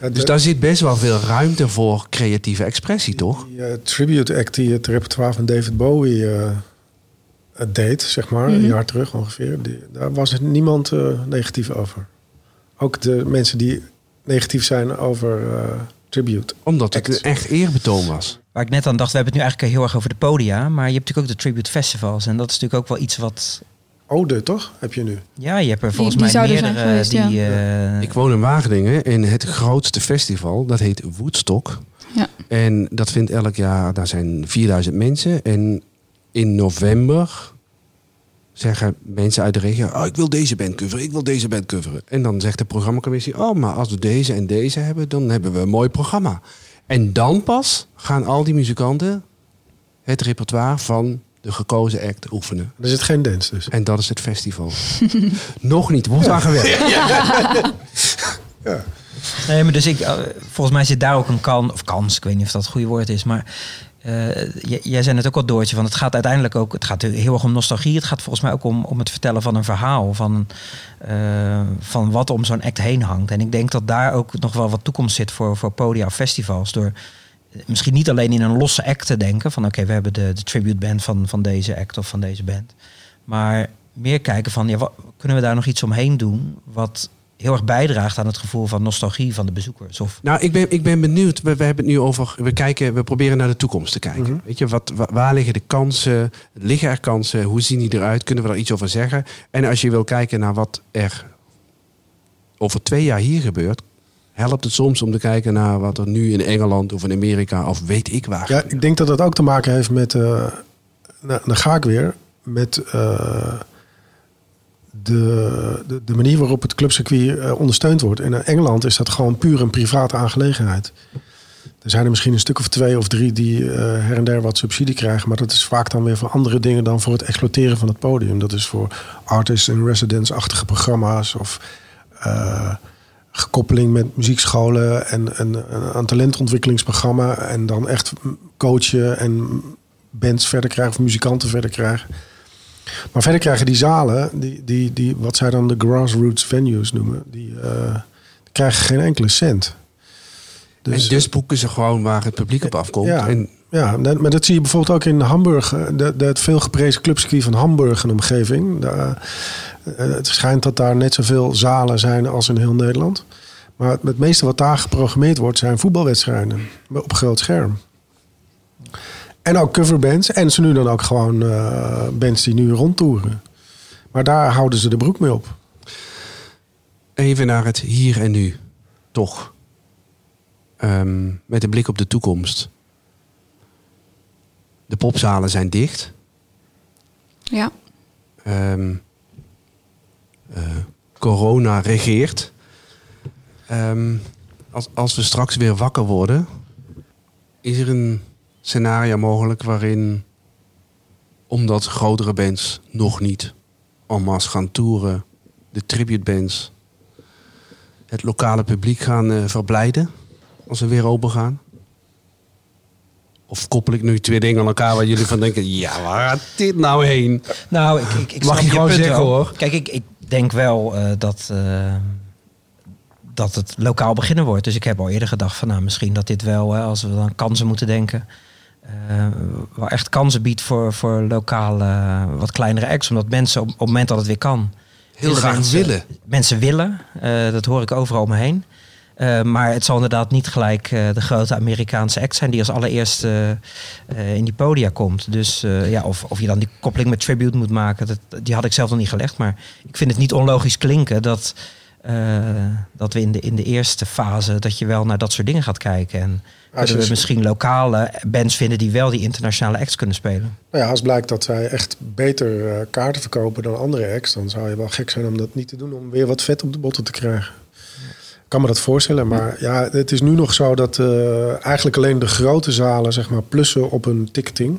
Ja, dus daar zit best wel veel ruimte voor creatieve expressie, toch? Die uh, tribute act die het repertoire van David Bowie uh, deed, zeg maar, mm -hmm. een jaar terug ongeveer. Die, daar was het niemand negatief over. Ook de mensen die negatief zijn over tribute. Omdat het een echt eerbetoon was. Waar ik net aan dacht, we hebben het nu eigenlijk heel erg over de podia. Maar je hebt natuurlijk ook de tribute festivals. En dat is natuurlijk ook wel iets wat Ode, toch? Heb je nu? Ja, je hebt er volgens die mij meerdere geweest, die... ja. eh, Ik woon in Wageningen en het grootste festival, dat heet Woodstock. Ja. En dat vindt elk jaar, daar zijn 4000 mensen. En in november zeggen mensen uit de regio, oh, ik wil deze band coveren, ik wil deze band coveren. En dan zegt de programmacommissie, oh, maar als we deze en deze hebben, dan hebben we een mooi programma. En dan pas gaan al die muzikanten het repertoire van de gekozen act oefenen. Er zit geen dance dus. En dat is het festival. Nog niet, wordt aan gewerkt. Nee, maar dus ik, eh, volgens mij zit daar ook een kan, of kans, ik weet niet of dat het goede woord is, maar eh, j- jij zei het ook al Doortje, van het gaat uiteindelijk ook, het gaat heel erg om nostalgie, het gaat volgens mij ook om, om het vertellen van een verhaal, van, eh, van wat om zo'n act heen hangt. En ik denk dat daar ook nog wel wat toekomst zit voor, voor podia of festivals, door misschien niet alleen in een losse act te denken, van oké, we hebben de, de tribute band van, van deze act of van deze band, maar meer kijken van, ja, wat, kunnen we daar nog iets omheen doen, wat heel erg bijdraagt aan het gevoel van nostalgie van de bezoekers. Of Nou, ik ben, ik ben benieuwd. We, we hebben het nu over. We, kijken, we proberen naar de toekomst te kijken. Mhm. Weet je, wat, wa- waar liggen de kansen? Liggen er kansen? Hoe zien die eruit? Kunnen we daar iets over zeggen? En als je wil kijken naar wat er over twee jaar hier gebeurt, helpt het soms om te kijken naar wat er nu in Engeland of in Amerika of weet ik waar. Ja, ik denk dat dat ook te maken heeft met. eh nou, dan ga ik weer. Met eh, de, de, de manier waarop het clubcircuit eh, ondersteund wordt. In Engeland is dat gewoon puur een private aangelegenheid. Er zijn er misschien een stuk of twee of drie die her en der wat subsidie krijgen. Maar dat is vaak dan weer voor andere dingen dan voor het exploiteren van het podium. Dat is voor artists in residence-achtige programma's. Of gekoppeling met muziekscholen en, en, en een talentontwikkelingsprogramma. En dan echt coachen en bands verder krijgen of muzikanten verder krijgen. Maar verder krijgen die zalen, die, die, die, wat zij dan de grassroots venues noemen, die, eh, die krijgen geen enkele cent. en dus boeken ze gewoon waar het publiek op afkomt. Ja. En Ja, maar dat zie je bijvoorbeeld ook in Hamburg. eh, De, de, het veelgeprezen clubcircuit van Hamburg en omgeving. Eh, het schijnt dat daar net zoveel zalen zijn als in heel Nederland. Maar het, het meeste wat daar geprogrammeerd wordt zijn voetbalwedstrijden. Op groot scherm. En ook coverbands. En ze nu dan ook gewoon eh, bands die nu rondtoeren. Maar daar houden ze de broek mee op. even naar het hier en nu. Toch. Ehm, met een blik op de toekomst. De popzalen zijn dicht. Ja. Ehm, eh, corona regeert. Ehm, als, als we straks weer wakker worden, is er een scenario mogelijk waarin, omdat grotere bands nog niet en masse gaan toeren, de tributebands het lokale publiek gaan eh, verblijden als we weer open gaan? Of koppel ik nu twee dingen aan elkaar waar jullie van denken, ja, waar gaat dit nou heen? Nou, ik, ik, ik Mag je gewoon zeggen, hoor. Kijk, ik, ik denk wel eh, dat, eh, dat het lokaal beginnen wordt. Dus ik heb al eerder gedacht van nou, misschien dat dit wel, hè, als we dan kansen moeten denken, eh, wel echt kansen biedt voor, voor lokale, eh, wat kleinere acts. Omdat mensen op, op het moment dat het weer kan, Heel graag mensen, willen. Mensen willen, eh, dat hoor ik overal om me heen. Eh, maar het zal inderdaad niet gelijk eh, de grote Amerikaanse act zijn die als allereerste eh, in die podia komt. Dus ja, of, of je dan die koppeling met tribute moet maken, dat, die had ik zelf nog niet gelegd. Maar ik vind het niet onlogisch klinken dat, dat we in de, in de eerste fase dat je wel naar dat soort dingen gaat kijken. En Als je- we misschien lokale bands vinden die wel die internationale acts kunnen spelen. Nou ja, als blijkt dat zij echt beter kaarten verkopen dan andere acts, dan zou je wel gek zijn om dat niet te doen om weer wat vet op de botten te krijgen. Ik kan me dat voorstellen, maar ja, het is nu nog zo dat eh, eigenlijk alleen de grote zalen zeg maar plussen op een ticketing.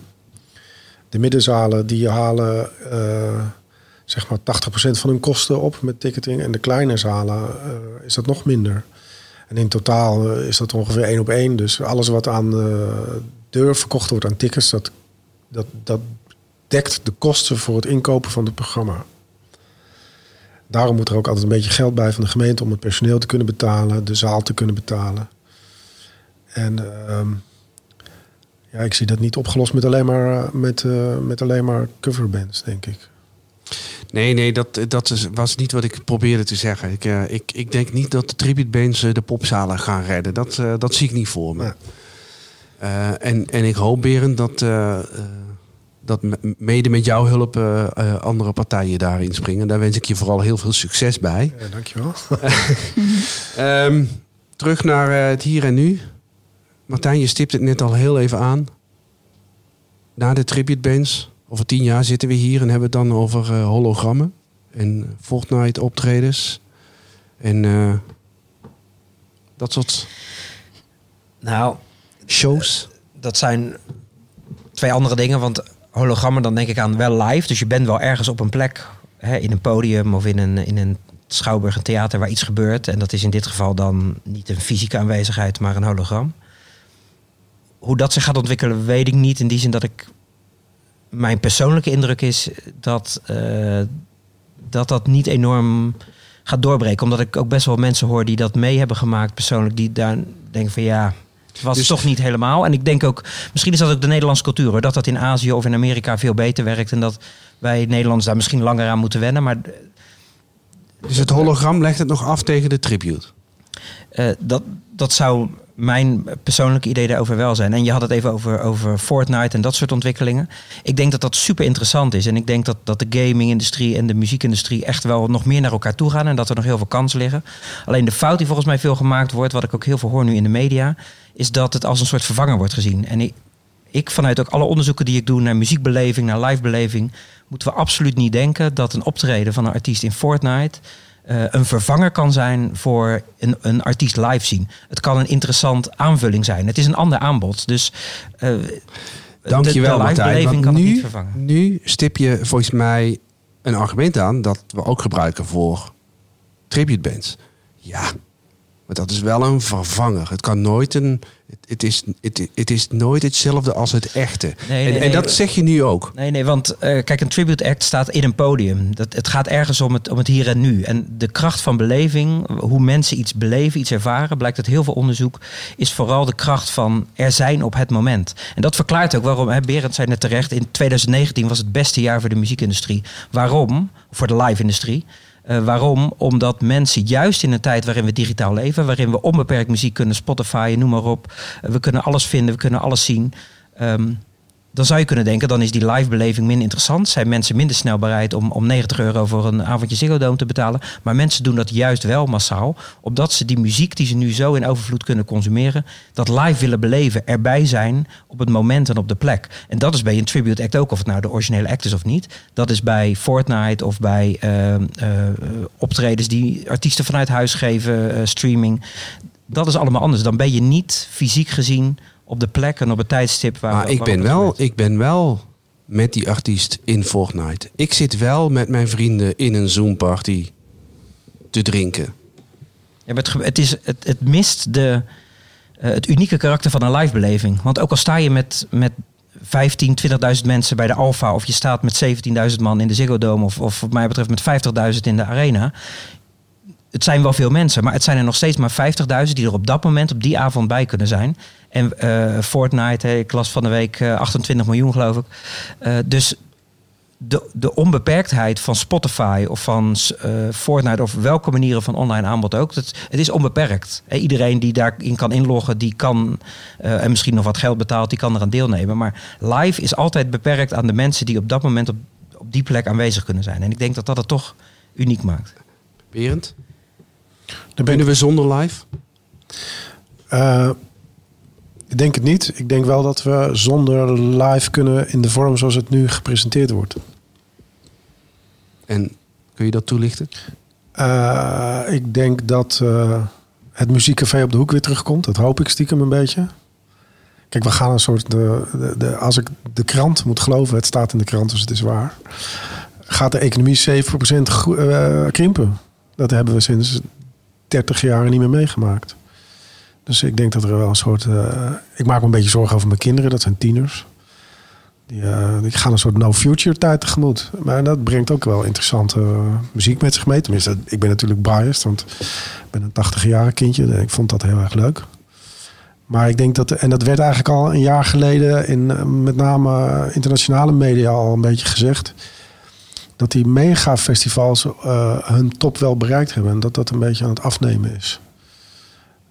De middenzalen die halen eh, zeg maar 80% van hun kosten op met ticketing en de kleine zalen eh, is dat nog minder. En in totaal is dat ongeveer één op één. Dus alles wat aan de deur verkocht wordt aan tickets, dat dat, dat dekt de kosten voor het inkopen van het programma. Daarom moet er ook altijd een beetje geld bij van de gemeente om het personeel te kunnen betalen, de zaal te kunnen betalen. En ehm, ja, ik zie dat niet opgelost met alleen maar, eh, met, eh, met alleen maar coverbands, denk ik. Nee, nee, dat, dat was niet wat ik probeerde te zeggen. Ik, eh, ik, ik denk niet dat de tributebands de popzalen gaan redden. Dat, dat zie ik niet voor me. Ja. En, en ik hoop, Berend, dat dat me- mede met jouw hulp eh, eh, andere partijen daarin springen. Daar wens ik je vooral heel veel succes bij. Ja, dankjewel. Ehm, terug naar eh, het hier en nu. Martijn, je stipt het net al heel even aan. Na de tribute bands, over tien jaar zitten we hier en hebben we het dan over hologrammen en Fortnite optredens en eh, dat soort Nou, shows. dat zijn twee andere dingen. Want hologrammen, dan denk ik aan wel live. Dus je bent wel ergens op een plek, hè, in een podium of in een, in een schouwburg, een theater waar iets gebeurt. En dat is in dit geval dan niet een fysieke aanwezigheid, maar een hologram. Hoe dat zich gaat ontwikkelen, weet ik niet. In die zin dat ik. Mijn persoonlijke indruk is dat eh, dat, dat niet enorm gaat doorbreken. Omdat ik ook best wel mensen hoor die dat mee hebben gemaakt, persoonlijk, die daar denken van ja. Het was Dus- toch niet helemaal. En ik denk ook, misschien is dat ook de Nederlandse cultuur, hoor, dat dat in Azië of in Amerika veel beter werkt. En dat wij Nederlanders daar misschien langer aan moeten wennen. Maar Dus het hologram legt het nog af tegen de tribute. Eh, dat, dat zou mijn persoonlijke idee daarover wel zijn. En je had het even over, over Fortnite en dat soort ontwikkelingen. Ik denk dat dat super interessant is. En ik denk dat, dat de gaming-industrie en de muziekindustrie echt wel nog meer naar elkaar toe gaan. En dat er nog heel veel kansen liggen. Alleen de fout die volgens mij veel gemaakt wordt, wat ik ook heel veel hoor nu in de media, is dat het als een soort vervanger wordt gezien. En ik, ik vanuit ook alle onderzoeken die ik doe naar muziekbeleving, naar livebeleving, moeten we absoluut niet denken dat een optreden van een artiest in Fortnite eh, een vervanger kan zijn voor een, een artiest live zien. Het kan een interessant aanvulling zijn. Het is een ander aanbod. Dus eh Dank je wel, de, de Martijn. livebeleving Want kan het nu, niet vervangen. nu stip je volgens mij een argument aan dat we ook gebruiken voor tribute bands. Ja, maar dat is wel een vervanger. Het kan nooit een. Het, is, het, het is nooit hetzelfde als het echte. Nee, en, nee, en dat zeg je nu ook. Nee, nee, want eh, kijk, een tribute act staat in een podium. Dat, het gaat ergens om het, om het hier en nu. En de kracht van beleving, hoe mensen iets beleven, iets ervaren, blijkt uit heel veel onderzoek, is vooral de kracht van er zijn op het moment. En dat verklaart ook waarom, hè, Berend zei net terecht, in 2019 was het beste jaar voor de muziekindustrie. Waarom? Voor de live-industrie. Eh, waarom? Omdat mensen juist in een tijd waarin we digitaal leven, waarin we onbeperkt muziek kunnen, Spotify, noem maar op, eh, we kunnen alles vinden, we kunnen alles zien. Ehm, dan zou je kunnen denken, dan is die live-beleving minder interessant. Zijn mensen minder snel bereid om, om 90 euro voor een avondje Ziggo Dome te betalen. Maar mensen doen dat juist wel massaal. Omdat ze die muziek die ze nu zo in overvloed kunnen consumeren, dat live willen beleven, erbij zijn op het moment en op de plek. En dat is bij een tribute act ook, of het nou de originele act is of niet. Dat is bij Fortnite of bij eh, eh, optredens die artiesten vanuit huis geven, eh, streaming. Dat is allemaal anders. Dan ben je niet fysiek gezien op de plek en op het tijdstip waar Maar ik ben, wel, ik ben wel met die artiest in Fortnite. Ik zit wel met mijn vrienden in een Zoom-party te drinken. Ja, het, het, is, het, het mist de, eh, het unieke karakter van een livebeleving. Want ook al sta je met, met 15, 20.000 mensen bij de Alfa... of je staat met 17.000 man in de Ziggo Dome... of, of wat mij betreft met 50.000 in de Arena... Het zijn wel veel mensen, maar het zijn er nog steeds maar 50.000 die er op dat moment, op die avond bij kunnen zijn. En eh, Fortnite, hè, ik van de week eh, 28 miljoen geloof ik. Eh, dus de, de onbeperktheid van Spotify of van eh, Fortnite of welke manieren van online aanbod ook, het is onbeperkt. Eh, iedereen die daarin kan inloggen, die kan eh, en misschien nog wat geld betaalt, die kan eraan deelnemen. Maar live is altijd beperkt aan de mensen die op dat moment op, op die plek aanwezig kunnen zijn. En ik denk dat dat het toch uniek maakt. Berend, Ik, kunnen we zonder live? Eh, ik denk het niet. Ik denk wel dat we zonder live kunnen in de vorm zoals het nu gepresenteerd wordt. En kun je dat toelichten? Eh, ik denk dat eh, het muziekcafé op de hoek weer terugkomt. Dat hoop ik stiekem een beetje. Kijk, we gaan een soort. De, de, de- als ik de krant moet geloven, het staat in de krant, dus het is waar. Gaat de economie 7% gro- eh, krimpen? Dat hebben we sinds 30 jaar niet meer meegemaakt. Dus ik denk dat er wel een soort. eh, ik maak me een beetje zorgen over mijn kinderen, dat zijn tieners. Die, die gaan een soort no-future tijd tegemoet. Maar dat brengt ook wel interessante eh, muziek met zich mee. Tenminste, ik ben natuurlijk biased, want ik ben een 80-jarige kindje. En ik vond dat heel erg leuk. Maar ik denk dat, en dat werd eigenlijk al een jaar geleden in met name internationale media al een beetje gezegd. Dat die megafestivals eh hun top wel bereikt hebben. En dat dat een beetje aan het afnemen is.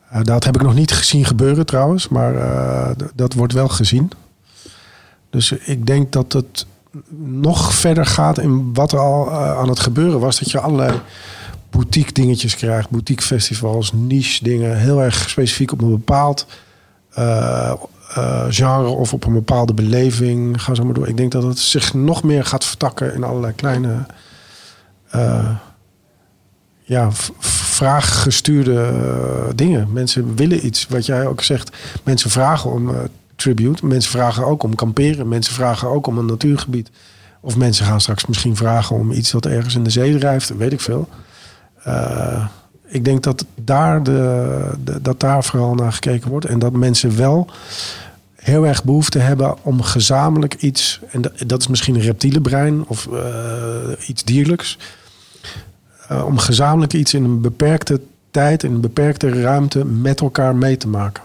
Eh, dat heb ik nog niet gezien gebeuren trouwens, maar eh, dat wordt wel gezien. Dus ik denk dat het nog verder gaat in wat er al aan het gebeuren was. Dat je allerlei boutique dingetjes krijgt. Boutique festivals, niche dingen. Heel erg specifiek op een bepaald eh, genre of op een bepaalde beleving. Ga zo maar door. Ik denk dat het zich nog meer gaat vertakken in allerlei kleine... eh, ja, vraaggestuurde eh, dingen. Mensen willen iets, wat jij ook zegt. Mensen vragen om tribute. Mensen vragen ook om kamperen. Mensen vragen ook om een natuurgebied. Of mensen gaan straks misschien vragen om iets dat ergens in de zee drijft. Weet ik veel. Ik denk dat daar, de, de- dat daar vooral naar gekeken wordt. En dat mensen wel heel erg behoefte hebben om gezamenlijk iets... en dat, dat is misschien een reptiele brein of eh, iets dierlijks... eh, om gezamenlijk iets in een beperkte tijd, in een beperkte ruimte met elkaar mee te maken.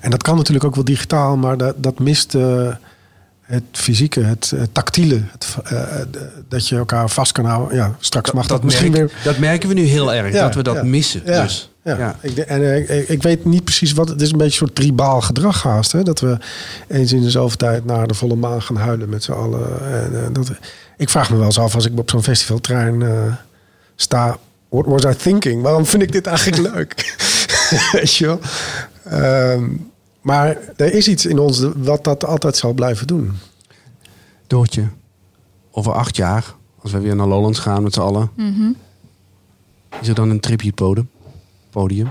En dat kan natuurlijk ook wel digitaal, maar dat, dat mist eh, het fysieke, het, eh, tactiele. Het, eh, dat je elkaar vast kan houden. Ja, straks mag dat, misschien weer. dat merken we nu heel erg, Ja, dat we dat ja. missen. Ja, Dus, Ja. Ik, en, eh, ik, ik weet niet precies wat. Het is een beetje een soort tribaal gedrag haast. Hè? Dat we eens in de zoveel tijd naar de volle maan gaan huilen met z'n allen. En, dat, ik vraag me wel eens af als ik op zo'n festivaltrein sta. What was I thinking? Waarom vind ik dit eigenlijk leuk? Weet je wel? Ehm, maar er is iets in ons wat dat altijd zal blijven doen. Doortje, over acht jaar, als we weer naar Lowlands gaan met z'n allen, Mhm. is er dan een tribute podium? podium?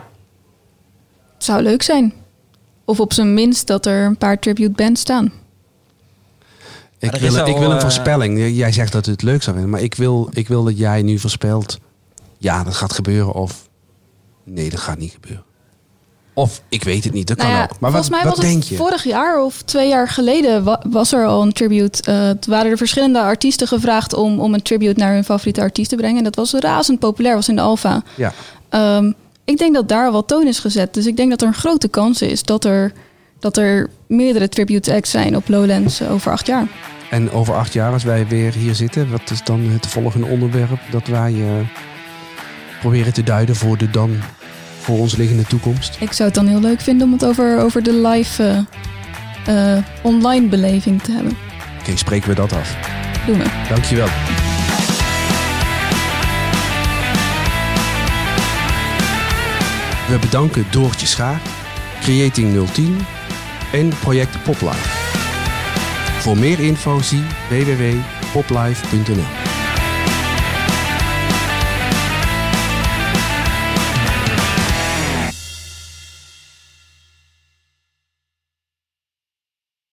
Het zou leuk zijn. Of op zijn minst dat er een paar tribute bands staan. Ik, wil, al, ik wil een eh, voorspelling. Jij zegt dat het leuk zou zijn, maar ik wil, ik wil dat jij nu voorspelt. Ja, dat gaat gebeuren. Of nee, dat gaat niet gebeuren. Of ik weet het niet, dat Nou kan ja, ook. Maar volgens wat, mij wat was denk het je? vorig jaar of twee jaar geleden wa- was er al een tribute. Eh toen waren er verschillende artiesten gevraagd om, om een tribute naar hun favoriete artiest te brengen. En dat was razend populair, was in de Alfa. Ja. Ehm, ik denk dat daar wel toon is gezet. Dus ik denk dat er een grote kans is dat er, dat er meerdere tribute acts zijn op Lowlands over acht jaar. En over acht jaar, als wij weer hier zitten, wat is dan het volgende onderwerp dat wij eh, proberen te duiden voor de dan voor ons liggende toekomst? Ik zou het dan heel leuk vinden om het over, over de live eh, eh, online beleving te hebben. Oké, spreken we dat af. Doen we. Dankjewel. We bedanken Doortje Schaar, Creating 010 en Project Poplife. Voor meer info zie www.poplife.nl